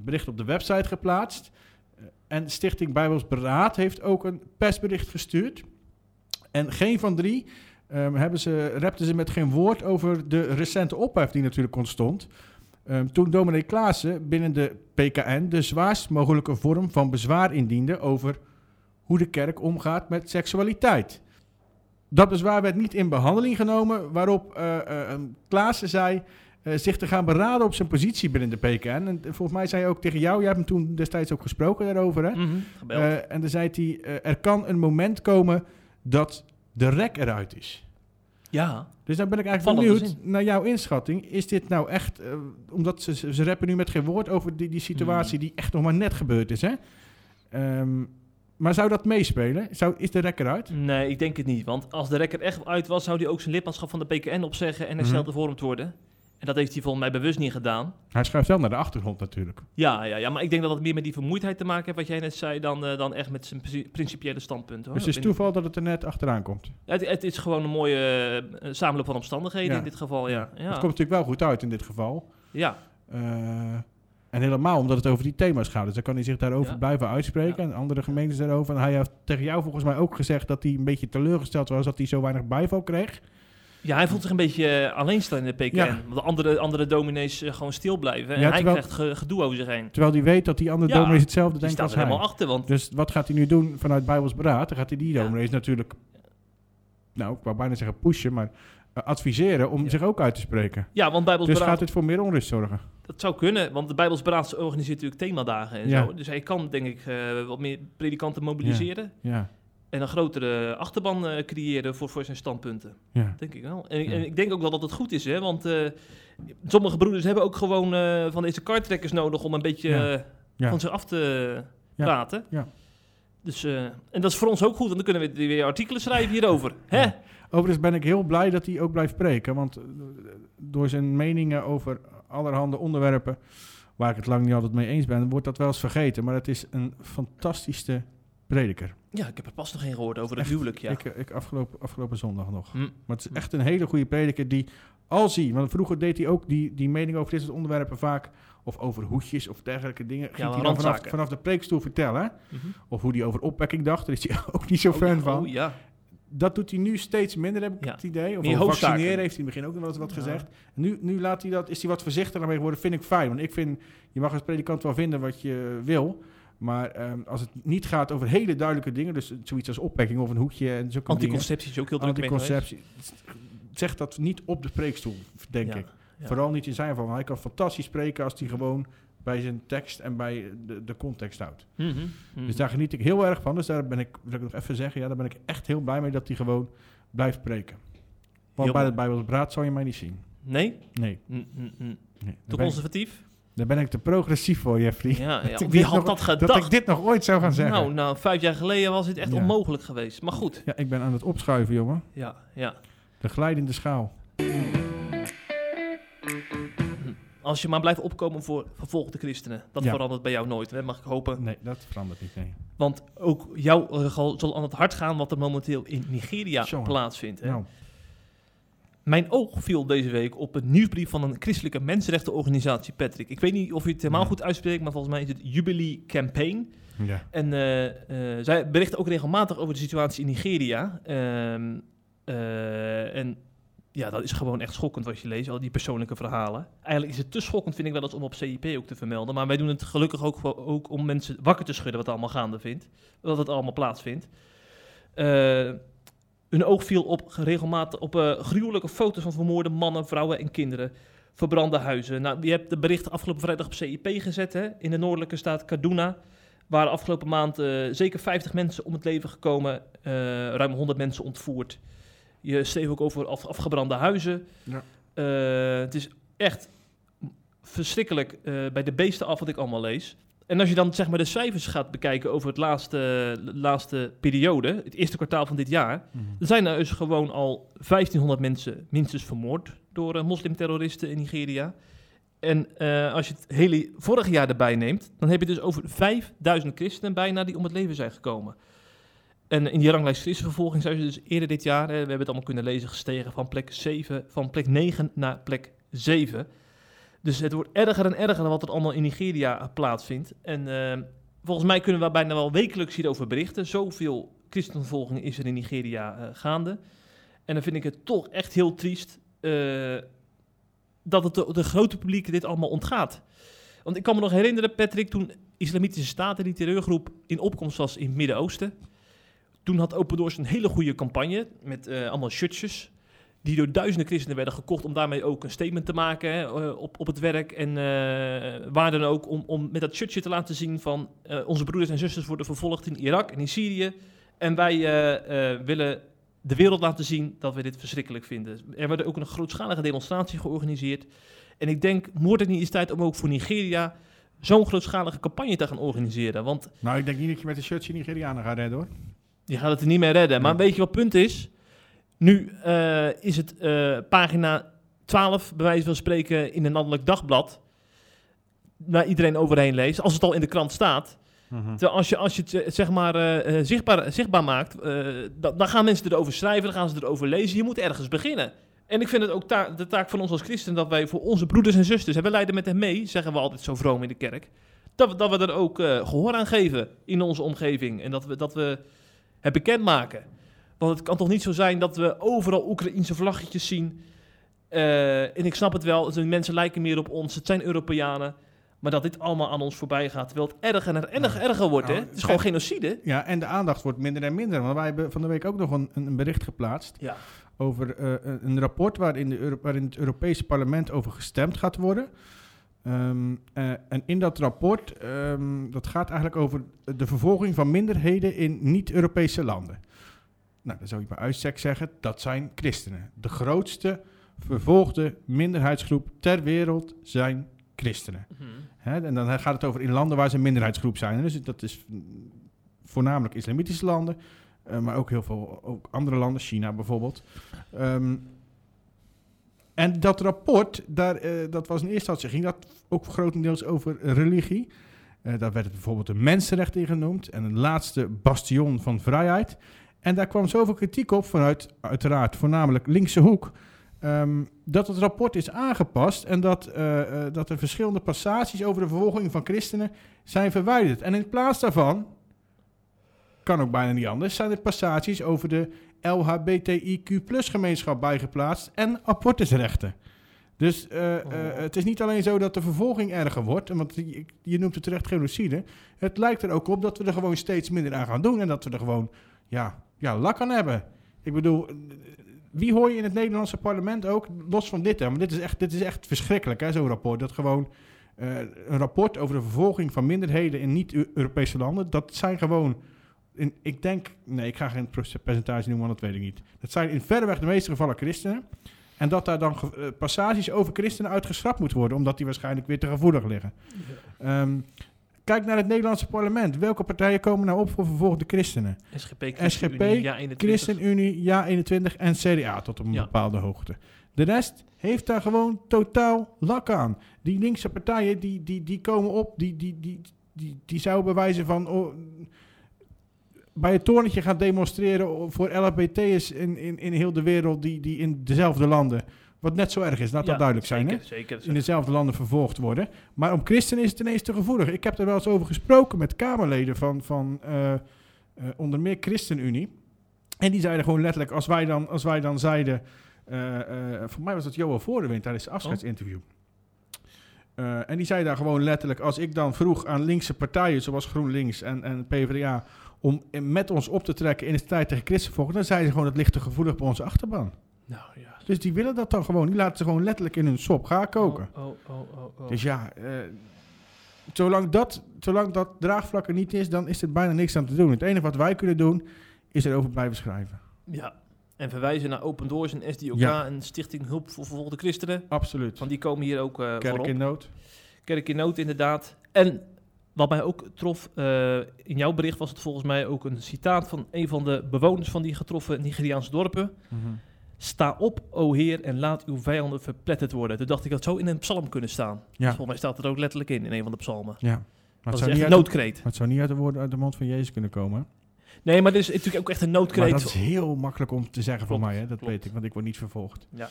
bericht op de website geplaatst. En Stichting Bijbels Beraad heeft ook een persbericht gestuurd. En geen van drie ehm, hebben ze, repten ze met geen woord over de recente ophef die natuurlijk ontstond. Ehm, toen dominee Klaassen binnen de PKN de zwaarst mogelijke vorm van bezwaar indiende over hoe de kerk omgaat met seksualiteit. Dat bezwaar werd niet in behandeling genomen, waarop eh, Klaassen zei eh, zich te gaan beraden op zijn positie binnen de PKN. En volgens mij zei hij ook tegen jou, jij hebt hem toen destijds ook gesproken daarover, hè? Mhm, en dan zei hij, er kan een moment komen dat de rek eruit is. Ja. Dus dan ben ik eigenlijk benieuwd naar jouw inschatting. Is dit nou echt, eh, omdat ze, ze rappen nu met geen woord over die, die situatie die echt nog maar net gebeurd is, hè? Ehm, maar zou dat meespelen? Zou, is de rek eruit? Nee, ik denk het niet. Want als de rekker echt uit was, zou hij ook zijn lidmaatschap van de PKN opzeggen en hersteld hervormd worden. En dat heeft hij volgens mij bewust niet gedaan. Hij schuift wel naar de achtergrond natuurlijk. Ja, ja, ja, maar ik denk dat het meer met die vermoeidheid te maken heeft, wat jij net zei, dan, eh, dan echt met zijn princi- principiële standpunt. Hoor. dus het is toeval dat het er net achteraan komt. Het, het is gewoon een mooie eh, samenloop van omstandigheden Ja. in dit geval, ja. Het Ja, komt natuurlijk wel goed uit in dit geval. ja. Eh, En helemaal omdat het over die thema's gaat. Dus dan kan hij zich daarover Ja. blijven uitspreken. En andere gemeentes daarover. En hij heeft tegen jou volgens mij ook gezegd dat hij een beetje teleurgesteld was dat hij zo weinig bijval kreeg. Ja, hij voelt zich een beetje eh, alleen staan in de PKN. Ja. Want de andere, andere dominees eh, gewoon stil blijven. En Ja, hij terwijl- krijgt ge- gedoe over zich heen. Terwijl hij weet dat die andere Ja, dominees hetzelfde denken staat als er hij. helemaal achter. Want Dus wat gaat hij nu doen vanuit Bijbels Beraad? Dan gaat hij die dominees natuurlijk, nou, ik wou bijna zeggen pushen, maar eh, adviseren om Ja. zich ook uit te spreken. ja, want Bijbels Dus gaat dit voor meer onrust zorgen? Dat zou kunnen, want de Bijbelsberaad organiseert natuurlijk themadagen en Ja. zo. Dus hij kan, denk ik, wat meer predikanten mobiliseren. Ja, En een grotere achterban eh, creëren voor, voor zijn standpunten. ja. Denk ik wel. En, ik- Ja. en ik denk ook wel dat het goed is, hè. Want eh, sommige broeders hebben ook gewoon eh, van deze kartrekkers nodig om een beetje Ja. van zich af te praten. Ja. Dus, en dat is voor ons ook goed, want dan kunnen we weer artikelen schrijven hierover. Hè? Overigens ben ik heel blij dat hij ook blijft spreken. Want door zijn meningen over allerhande onderwerpen, waar ik het lang niet altijd mee eens ben, wordt dat wel eens vergeten. Maar het is een fantastische prediker. Ja, ik heb er pas nog geen gehoord over het Echt? huwelijk, ja. Ik, eh, ik afgelopen, afgelopen zondag nog. Hm. Maar het is echt een hele goede prediker die, als hij, want vroeger deed hij ook die, die mening over dit soort onderwerpen vaak, of over hoedjes of dergelijke dingen, ging hij dan vanaf, de preekstoel vertellen. Mhm. Of hoe hij over opwekking dacht, daar is hij ook niet zo Oh, fan ja, van. Oh ja. Dat doet hij nu steeds minder, heb ik Ja. het idee. Of Meer over vaccineren heeft hij in het begin ook nog wel eens wat Ja. gezegd. Nu, nu laat hij dat, is hij wat voorzichtiger mee geworden, vind ik fijn. Want ik vind, je mag als predikant wel vinden wat je wil. Maar ehm, als het niet gaat over hele duidelijke dingen, dus zoiets als opwekking of een hoekje en dingen. Anticonceptie is ook heel druk geweest. Anticonceptie. Zeg dat niet op de preekstoel, denk Ja, ik. ja. Vooral niet in zijn geval. want Hij kan fantastisch spreken als hij gewoon bij zijn tekst en bij de, de context houdt. Mhm, mhm. Dus daar geniet ik heel erg van. Dus daar ben ik, wil ik nog even zeggen, ja, daar ben ik echt heel blij mee dat hij gewoon blijft spreken. Want Heel bij het Bijbels Braad zou je mij niet zien. Nee? Nee. Mm, mm, mm. nee. Te conservatief? Daar ben ik te progressief voor, Jeffrey. Ja, ja. Wie had nog- dat gedacht? Dat ik dit nog ooit zou gaan zeggen. Nou, nou, vijf jaar geleden was dit echt Ja. onmogelijk geweest. Maar goed. Ja, ik ben aan het opschuiven, jongen. Ja, ja. De glijdende schaal. Als je maar blijft opkomen voor vervolgde christenen. Dat Ja. verandert bij jou nooit, hè? mag ik hopen. Nee, dat verandert niet, nee. Want ook jouw eh, zal zal aan het hart gaan wat er momenteel in Nigeria Jongen. plaatsvindt. Hè? Nou, Mijn oog viel deze week op een nieuwsbrief van een christelijke mensenrechtenorganisatie, Patrick. Ik weet niet of je het helemaal Ja. goed uitspreekt, maar volgens mij is het Jubilee Campaign. ja. En eh, eh, zij berichten ook regelmatig over de situatie in Nigeria. Ehm, eh, en ja, dat is gewoon echt schokkend wat je leest, al die persoonlijke verhalen. Eigenlijk is het te schokkend, vind ik wel eens, om op CIP ook te vermelden. Maar wij doen het gelukkig ook, ook om mensen wakker te schudden wat er allemaal gaande vindt. Wat het allemaal plaatsvindt. Hun oog viel op regelmatig op eh, gruwelijke foto's van vermoorde mannen, vrouwen en kinderen. Verbrande huizen. Nou, je hebt de berichten afgelopen vrijdag op CIP gezet, hè, in de noordelijke staat Kaduna. Waar afgelopen maand eh, zeker 50 mensen om het leven gekomen, eh, ruim 100 mensen ontvoerd. Je schreef ook over af- afgebrande huizen. Ja. Het is echt verschrikkelijk bij de beesten af wat ik allemaal lees. En als je dan zeg maar de cijfers gaat bekijken over het laatste, laatste periode, het eerste kwartaal van dit jaar, Mhm. zijn er dus gewoon al 1500 mensen minstens vermoord door eh, moslimterroristen in Nigeria. En eh, als je het hele vorige jaar erbij neemt, dan heb je dus over 5000 christenen bijna die om het leven zijn gekomen. En in die ranglijst christenvervolging zijn ze dus eerder dit jaar, eh, we hebben het allemaal kunnen lezen, gestegen van plek 7, van plek 9 naar plek 7. Dus het wordt erger en erger wat er allemaal in Nigeria eh, plaatsvindt. En eh, volgens mij kunnen we bijna wel wekelijks hierover berichten. Zoveel christenvervolging is er in Nigeria eh, gaande. En dan vind ik het toch echt heel triest eh, dat het de, grote publiek dit allemaal ontgaat. Want ik kan me nog herinneren, Patrick, toen Islamitische Staten, die terreurgroep, in opkomst was in het Midden-Oosten. Toen had Open Doors een hele goede campagne met allemaal shirtjes. Die door duizenden christenen werden gekocht om daarmee ook een statement te maken hè, eh, op, op het werk. En eh, waar dan ook om, om met dat shirtje te laten zien van eh, onze broeders en zusters worden vervolgd in Irak en in Syrië. En wij willen de wereld laten zien dat we dit verschrikkelijk vinden. Er werd ook een grootschalige demonstratie georganiseerd. En ik denk, wordt het niet eens tijd om ook voor Nigeria zo'n grootschalige campagne te gaan organiseren? Want Nou, ik denk niet dat je met een shirtje Nigerianen gaat redden, hoor. je gaat het er niet meer redden. Maar weet je wat het punt is? Nu eh, is het eh, pagina 12, bij wijze van spreken, in een landelijk dagblad. Waar iedereen overheen leest, als het al in de krant staat. Terwijl als je, als je het eh, zeg maar zichtbaar, zichtbaar maakt, dan, dan gaan mensen erover schrijven, dan gaan ze erover lezen. Je moet ergens beginnen. En ik vind het ook ta- de taak van ons als christenen dat wij voor onze broeders en zusters, en we leiden met hen mee, zeggen we altijd zo vroom in de kerk, dat we, dat we er ook eh, gehoor aan geven in onze omgeving. En dat we, dat we het bekendmaken. Want het kan toch niet zo zijn dat we overal Oekraïense vlaggetjes zien. Eh, en ik snap het wel, de mensen lijken meer op ons, het zijn Europeanen. Maar dat dit allemaal aan ons voorbij gaat, terwijl het erger en erger, erger wordt. Hè? Nou, Het is gewoon en- genocide. Ja, en de aandacht wordt minder en minder. Want wij hebben van de week ook nog een, een bericht geplaatst Ja. over eh, een- rapport waarin, de Euro- waarin het Europese parlement over gestemd gaat worden. Ehm, eh, en in dat rapport, ehm, dat gaat eigenlijk over de vervolging van minderheden in niet-Europese landen. Nou, dan zou je bij uitstek zeggen, dat zijn christenen. De grootste vervolgde minderheidsgroep ter wereld zijn christenen. Mhm. Hè, en dan gaat het over in landen waar ze een minderheidsgroep zijn. Dus dat is voornamelijk islamitische landen, eh, maar ook heel veel ook andere landen, China bijvoorbeeld. Ehm, en dat rapport, daar, eh, dat was in eerste instantie, ging dat ook grotendeels over religie. Eh, daar werd het bijvoorbeeld een mensenrecht in genoemd en een laatste bastion van vrijheid. En daar kwam zoveel kritiek op vanuit, uiteraard, voornamelijk linkse hoek. ehm, dat het rapport is aangepast en dat, eh, eh, dat er verschillende passages over de vervolging van christenen zijn verwijderd. En in plaats daarvan, kan ook bijna niet anders, zijn er passages over de LHBTIQ gemeenschap bijgeplaatst en abortusrechten. Dus eh, Oh. het is niet alleen zo dat de vervolging erger wordt, want je, je noemt het terecht genocide. Het lijkt er ook op dat we er gewoon steeds minder aan gaan doen en dat we er gewoon ja, ja, lak aan hebben. Ik bedoel, wie hoor je in het Nederlandse parlement ook, los van dit, hè, maar dit is echt, dit is echt verschrikkelijk, hè, zo'n rapport. Dat gewoon eh, een rapport over de vervolging van minderheden in niet-Europese landen, dat zijn gewoon, in, ik denk, nee, ik ga geen percentage noemen, want dat weet ik niet. Dat zijn in verreweg de meeste gevallen christenen. En dat daar dan eh, passages over christenen uitgeschrapt moeten worden, omdat die waarschijnlijk weer te gevoelig liggen. Ehm, kijk naar het Nederlandse parlement. Welke partijen komen nou op voor vervolgde christenen? SGP, ChristenUnie, ja 21. ChristenUnie, Ja21 en CDA tot op een Ja. bepaalde hoogte. De rest heeft daar gewoon totaal lak aan. Die linkse partijen die, die, die komen op, die, die, die, die, die zouden bewijzen van... Oh, bij het torentje gaan demonstreren voor LHBT'ers in, in, in heel de wereld die, die in dezelfde landen... Wat net zo erg is, laat Ja, dat duidelijk zijn. Hè? Zeker, zeker. in dezelfde landen vervolgd worden. Maar om christenen is het ineens te gevoelig. Ik heb er wel eens over gesproken met Kamerleden van, van eh, eh, onder meer ChristenUnie. En die zeiden gewoon letterlijk, als wij dan, als wij dan zeiden... eh, voor mij was dat Johan Voordewind tijdens het afscheidsinterview. Eh, en die zei daar gewoon letterlijk, als ik dan vroeg aan linkse partijen zoals GroenLinks en, en PvdA... om met ons op te trekken in de strijd tegen christenvolk... dan zeiden ze gewoon, het ligt te gevoelig bij onze achterban. Nou ja. Dus die willen dat dan gewoon. Die laten ze gewoon letterlijk in hun sop gaan koken. Oh, oh, oh, oh, oh. Dus ja, eh, zolang, dat, zolang dat draagvlak er niet is, dan is er bijna niks aan te doen. Het enige wat wij kunnen doen, is erover blijven schrijven. Ja. En verwijzen naar Open Doors en SDOK Ja. en Stichting Hulp voor Vervolgde Christenen. Absoluut. Want die komen hier ook eh Kerk in nood. Kerk in nood, inderdaad. En wat mij ook trof, eh, in jouw bericht was het volgens mij ook een citaat van een van de bewoners van die getroffen Nigeriaanse dorpen. Sta op, o Heer, en laat uw vijanden verpletterd worden. Toen dacht ik dat zou in een psalm kunnen staan. Dus Ja, volgens mij staat het ook letterlijk in, in een van de psalmen. ja. Maar Dat het, is echt niet een uit, noodkreet. maar het zou niet uit de woorden uit de mond van Jezus kunnen komen. Nee, maar dit is natuurlijk ook echt een Maar noodkreet. dat is heel makkelijk om te zeggen voor mij, hè? dat klopt. weet ik, want ik word niet vervolgd. Ja.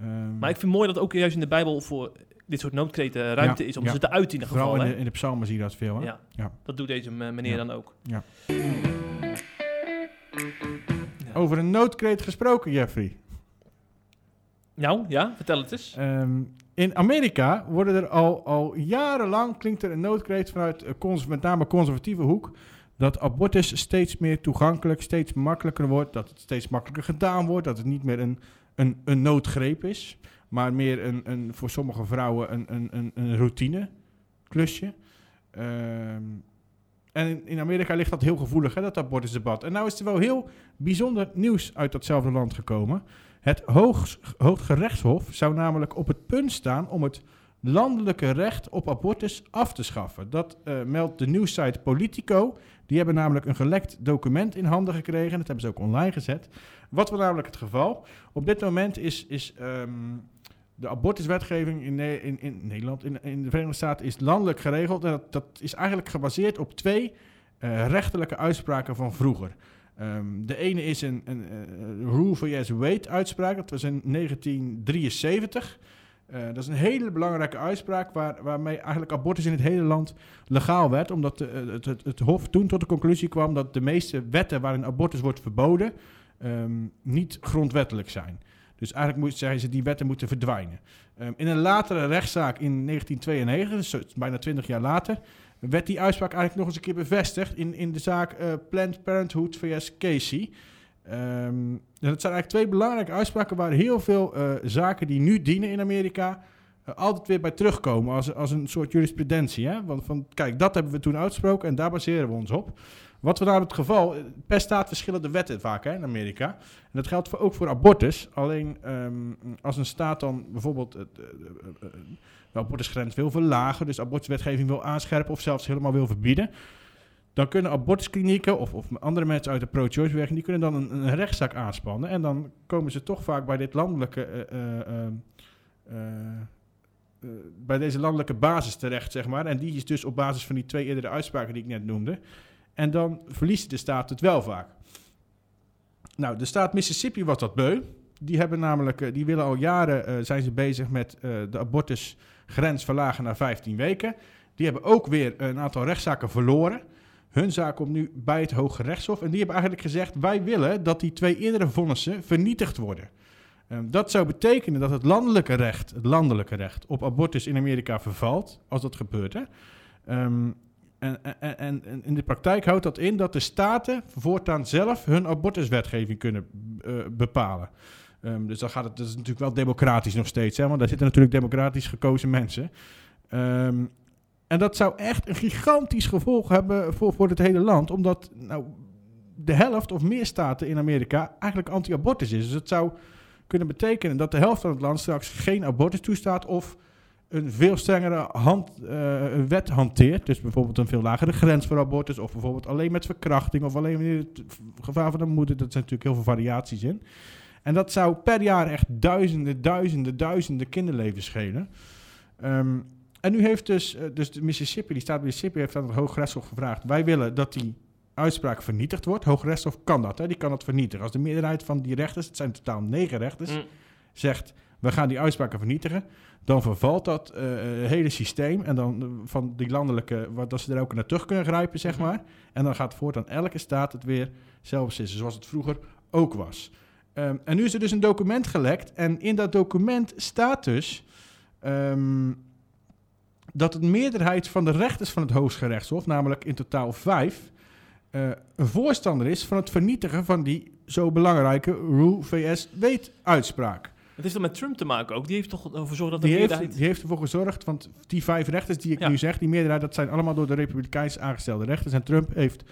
Ehm, Maar ik vind mooi dat ook juist in de Bijbel voor dit soort noodkreten ruimte Ja, is om ja. ze te uiten in ieder vooral in de, in de psalmen zie je dat veel. Hè? Ja, Ja. dat doet deze me- meneer dan ook. Ja. Ja. Over een noodkreet gesproken, Jeffrey. Nou, ja, vertel het eens. Ehm, in Amerika worden er al, al jarenlang, klinkt er een noodkreet vanuit met name conservatieve hoek, dat abortus steeds meer toegankelijk, steeds makkelijker wordt, dat het steeds makkelijker gedaan wordt, dat het niet meer een, een, een noodgreep is, maar meer een, een, voor sommige vrouwen een, een, een, een routine klusje. Ehm, en in, Amerika ligt dat heel gevoelig, hè, dat abortusdebat. En nou is er wel heel bijzonder nieuws uit datzelfde land gekomen. Het Hoogs- Hooggerechtshof zou namelijk op het punt staan om het landelijke recht op abortus af te schaffen. Dat eh, meldt de nieuwssite Politico. Die hebben namelijk een gelekt document in handen gekregen. Dat hebben ze ook online gezet. Wat was namelijk het geval? Op dit moment is, is ehm, de abortuswetgeving in, in, in Nederland, in, in de Verenigde Staten, is landelijk geregeld. Dat, dat is eigenlijk gebaseerd op twee eh, rechterlijke uitspraken van vroeger. Ehm, de ene is een, een, een Roe v. Wade uitspraak. Dat was in 1973. Uh, dat is een hele belangrijke uitspraak waar, waarmee eigenlijk abortus in het hele land legaal werd. Omdat het, het, het, Hof toen tot de conclusie kwam dat de meeste wetten waarin abortus wordt verboden um, niet grondwettelijk zijn. Dus eigenlijk moet, zeiden ze die wetten moeten verdwijnen. Um, in een latere rechtszaak in 1992, dus bijna 20 jaar later, werd die uitspraak eigenlijk nog eens een keer bevestigd in, in de zaak uh, Planned Parenthood vs. Casey. Um, dat zijn eigenlijk twee belangrijke uitspraken waar heel veel uh, zaken die nu dienen in Amerika altijd weer bij terugkomen als, als een soort jurisprudentie. Hè? Want van, kijk, dat hebben we toen uitgesproken en daar baseren we ons op. Wat we nou het geval, per staat verschillen de wetten vaak hè, in Amerika. En dat geldt voor, ook voor abortus. Alleen um, als een staat dan bijvoorbeeld uh, de abortusgrens wil verlagen, dus abortuswetgeving wil aanscherpen of zelfs helemaal wil verbieden dan kunnen abortusklinieken of, of andere mensen uit de pro-choice beweging, die kunnen dan een, rechtszaak aanspannen. En dan komen ze toch vaak bij dit landelijke, uh, bij deze landelijke basis terecht, zeg maar. En die is dus op basis van die twee eerdere uitspraken die ik net noemde. En dan verliest de staat het wel vaak. Nou, de staat Mississippi was dat beu. Die hebben namelijk, die willen al jaren, zijn ze bezig met de abortusgrens verlagen naar 15 weken. Die hebben ook weer een aantal rechtszaken verloren. Hun zaak komt nu bij het Hoge Rechtshof. En die hebben eigenlijk gezegd: wij willen dat die twee eerdere vonnissen vernietigd worden. Um, dat zou betekenen dat het landelijke recht, het landelijke recht op abortus in Amerika vervalt, als dat gebeurt. Hè? Um, en, en, en, in de praktijk houdt dat in dat de staten voortaan zelf hun abortuswetgeving kunnen uh, bepalen. Um, dus dan gaat het, is natuurlijk wel democratisch nog steeds, hè, want daar zitten natuurlijk democratisch gekozen mensen. En dat zou echt een gigantisch gevolg hebben voor, voor het hele land. Omdat nou, de helft of meer staten in Amerika eigenlijk anti-abortus is. Dus het zou kunnen betekenen dat de helft van het land straks geen abortus toestaat of een veel strengere hand, uh, wet hanteert. Dus bijvoorbeeld een veel lagere grens voor abortus of bijvoorbeeld alleen met verkrachting of alleen wanneer het gevaar van de moeder. Dat zijn natuurlijk heel veel variaties in. En dat zou per jaar echt duizenden, duizenden, duizenden kinderlevens schelen. Um, en nu heeft dus, uh, dus de Mississippi, die staat Mississippi, heeft aan het Hooggerechtshof gevraagd. Wij willen dat die uitspraak vernietigd wordt. Hooggerechtshof kan dat, hè? die kan dat vernietigen. Als de meerderheid van die rechters, het zijn totaal negen rechters, mm. zegt we gaan die uitspraken vernietigen, dan vervalt dat uh, hele systeem en dan van die landelijke, wat, dat ze er ook naar terug kunnen grijpen, zeg mm-hmm. maar. En dan gaat voortaan elke staat het weer zelf beslissen, zoals het vroeger ook was. Um, en nu is er dus een document gelekt en in dat document staat dus... Um, dat de meerderheid van de rechters van het Hooggerechtshof, namelijk in totaal vijf, uh, een voorstander is van het vernietigen van die zo belangrijke Roe vs. Wade uitspraak. Het is toch met Trump te maken ook? Die heeft toch ervoor gezorgd dat de die meerderheid... Heeft, die heeft ervoor gezorgd, want die vijf rechters die ik ja. nu zeg, die meerderheid, dat zijn allemaal door de Republikeins aangestelde rechters. En Trump heeft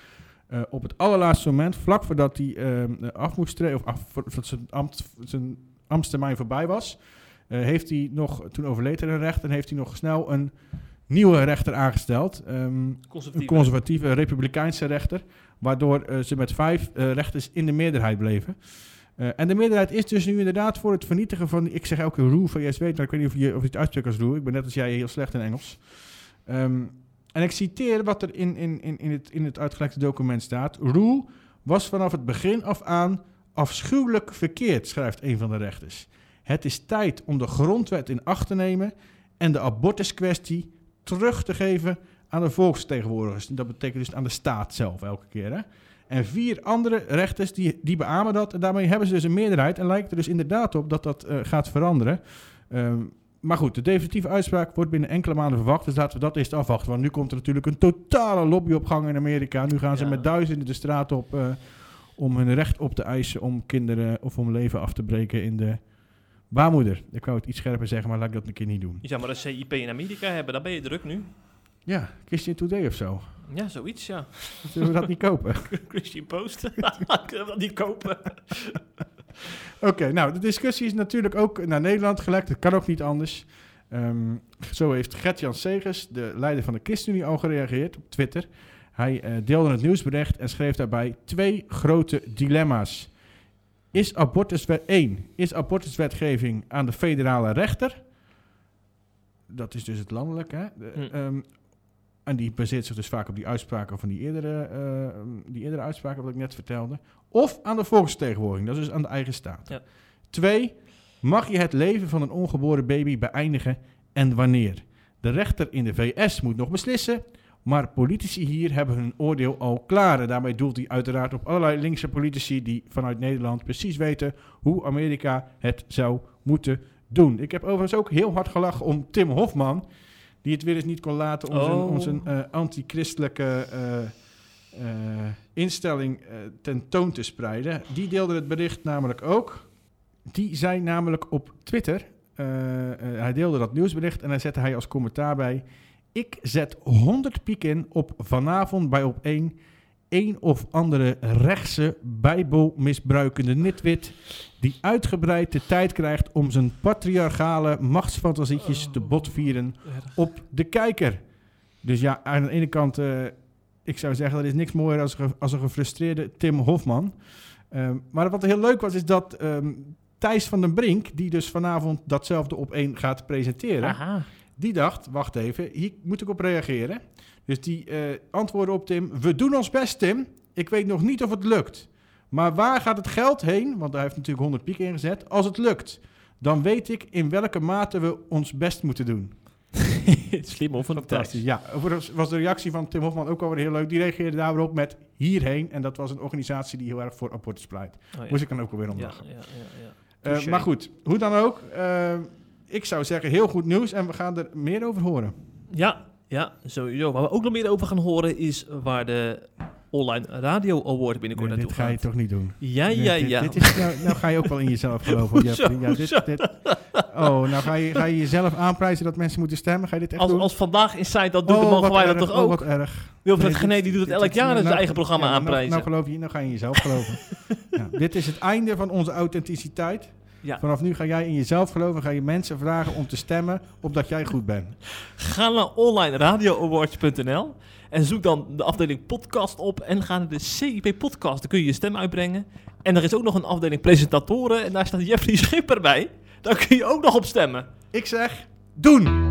uh, op het allerlaatste moment, vlak voordat hij uh, af moest treden, of af, voordat zijn, ambt, zijn ambtstermijn voorbij was, uh, heeft hij nog, toen overleed er een rechter, en heeft hij nog snel een nieuwe rechter aangesteld. Um, een conservatieve republikeinse rechter. Waardoor uh, ze met vijf uh, rechters in de meerderheid bleven. Uh, en de meerderheid is dus nu inderdaad voor het vernietigen van, ik zeg elke roe van JSW, maar ik weet niet of je, of je het uitspreekt als roe. Ik ben net als jij heel slecht in Engels. Um, en ik citeer wat er in, in, in, in, het, in het uitgelekte document staat. Roe was vanaf het begin af aan afschuwelijk verkeerd, schrijft een van de rechters. Het is tijd om de grondwet in acht te nemen en de abortuskwestie terug te geven aan de volksvertegenwoordigers. Dat betekent dus aan de staat zelf elke keer. Hè? En vier andere rechters die, die beamen dat. En daarmee hebben ze dus een meerderheid. En lijkt er dus inderdaad op dat dat uh, gaat veranderen. Um, maar goed, de definitieve uitspraak wordt binnen enkele maanden verwacht. Dus laten we dat eerst afwachten. Want nu komt er natuurlijk een totale lobbyopgang in Amerika. Nu gaan ze ja. met duizenden de straat op uh, om hun recht op te eisen om kinderen of om leven af te breken in de baarmoeder. Ik wou het iets scherper zeggen, maar laat ik dat een keer niet doen. Je zou maar een CIP in Amerika hebben, dan ben je druk nu. Ja, Christian Today of zo. Ja, zoiets, ja. Zullen we dat niet kopen? Christian Post? Kunnen we dat niet kopen? Oké, okay, nou, de discussie is natuurlijk ook naar Nederland gelekt. Dat kan ook niet anders. Um, zo heeft Gert-Jan Segers, de leider van de ChristenUnie, al gereageerd op Twitter. Hij uh, deelde het nieuwsbericht en schreef daarbij twee grote dilemma's. Is abortuswet 1, is abortuswetgeving aan de federale rechter? Dat is dus het landelijk, hè? De, hm. um, En die baseert zich dus vaak op die uitspraken van die eerdere, eh, die eerdere uitspraken wat ik net vertelde. Of aan de volksvertegenwoordiging, dat is dus aan de eigen staat. Ja. Twee, mag je het leven van een ongeboren baby beëindigen en wanneer? De rechter in de VS moet nog beslissen, maar politici hier hebben hun oordeel al klaar. En daarmee doelt hij uiteraard op allerlei linkse politici die vanuit Nederland precies weten hoe Amerika het zou moeten doen. Ik heb overigens ook heel hard gelachen om Tim Hofman, die het weer eens niet kon laten om zijn, Oh. zijn eh, anti-christelijke eh, eh, instelling tentoon te spreiden. Die deelde het bericht namelijk ook. Die zei namelijk op Twitter, hij deelde dat nieuwsbericht en daar zette hij als commentaar bij... Ik zet 100 piek in op vanavond bij op 1 een of andere rechtse bijbelmisbruikende nitwit die uitgebreid de tijd krijgt om zijn patriarchale machtsfantasietjes te botvieren op de kijker. Dus ja, aan de ene kant, eh, ik zou zeggen, dat is niks mooier als, als een gefrustreerde Tim Hofman. Ehm, maar wat heel leuk was, is dat ehm, Thijs van den Brink, die dus vanavond datzelfde op één gaat presenteren, Aha. Die dacht, wacht even, hier moet ik op reageren. Dus die eh, antwoordde op Tim, we doen ons best Tim, ik weet nog niet of het lukt. Maar waar gaat het geld heen, want hij heeft natuurlijk 100 piek ingezet, als het lukt? Dan weet ik in welke mate we ons best moeten doen. Slim of Fantastisch. Ja, overigens was de reactie van Tim Hofman ook alweer heel leuk. Die reageerde daarop met hierheen. En dat was een organisatie die heel erg voor abortus pleit. Oh, ja. Moest ik dan ook alweer om ja, lachen. ja, ja, ja. Eh, maar goed, hoe dan ook. eh, ik zou zeggen, heel goed nieuws. En we gaan er meer over horen. Ja, ja, sowieso. Waar we ook nog meer over gaan horen is waar de Online Radio Award binnenkort Nee, dit naartoe ga je gaat. toch niet doen? Ja, Nee, ja, dit- ja. Dit is, nou, nou ga je ook wel in jezelf geloven. Ja, dit, dit, oh, nou ga je, ga je jezelf aanprijzen dat mensen moeten stemmen? Ga je dit echt Als, doen? als vandaag Inside dat doet, dan Oh, mogen wat wij dat toch oh, ook? wat erg. Wilfred Nee, Gené dit- die doet het dit- elk dit- jaar in nou, zijn eigen programma ja, nou- aanprijzen. Nou, geloof je, nou ga je in jezelf geloven. ja, dit is het einde van onze authenticiteit. Ja. Vanaf nu ga jij in jezelf geloven. Ga je mensen vragen om te stemmen op dat jij goed bent. Ga naar onlineradioawards.nl en zoek dan de afdeling podcast op en ga naar de CIP podcast. Dan kun je je stem uitbrengen. En er is ook nog een afdeling presentatoren en daar staat Jeffrey Schipper bij. Daar kun je ook nog op stemmen. Ik zeg, doen!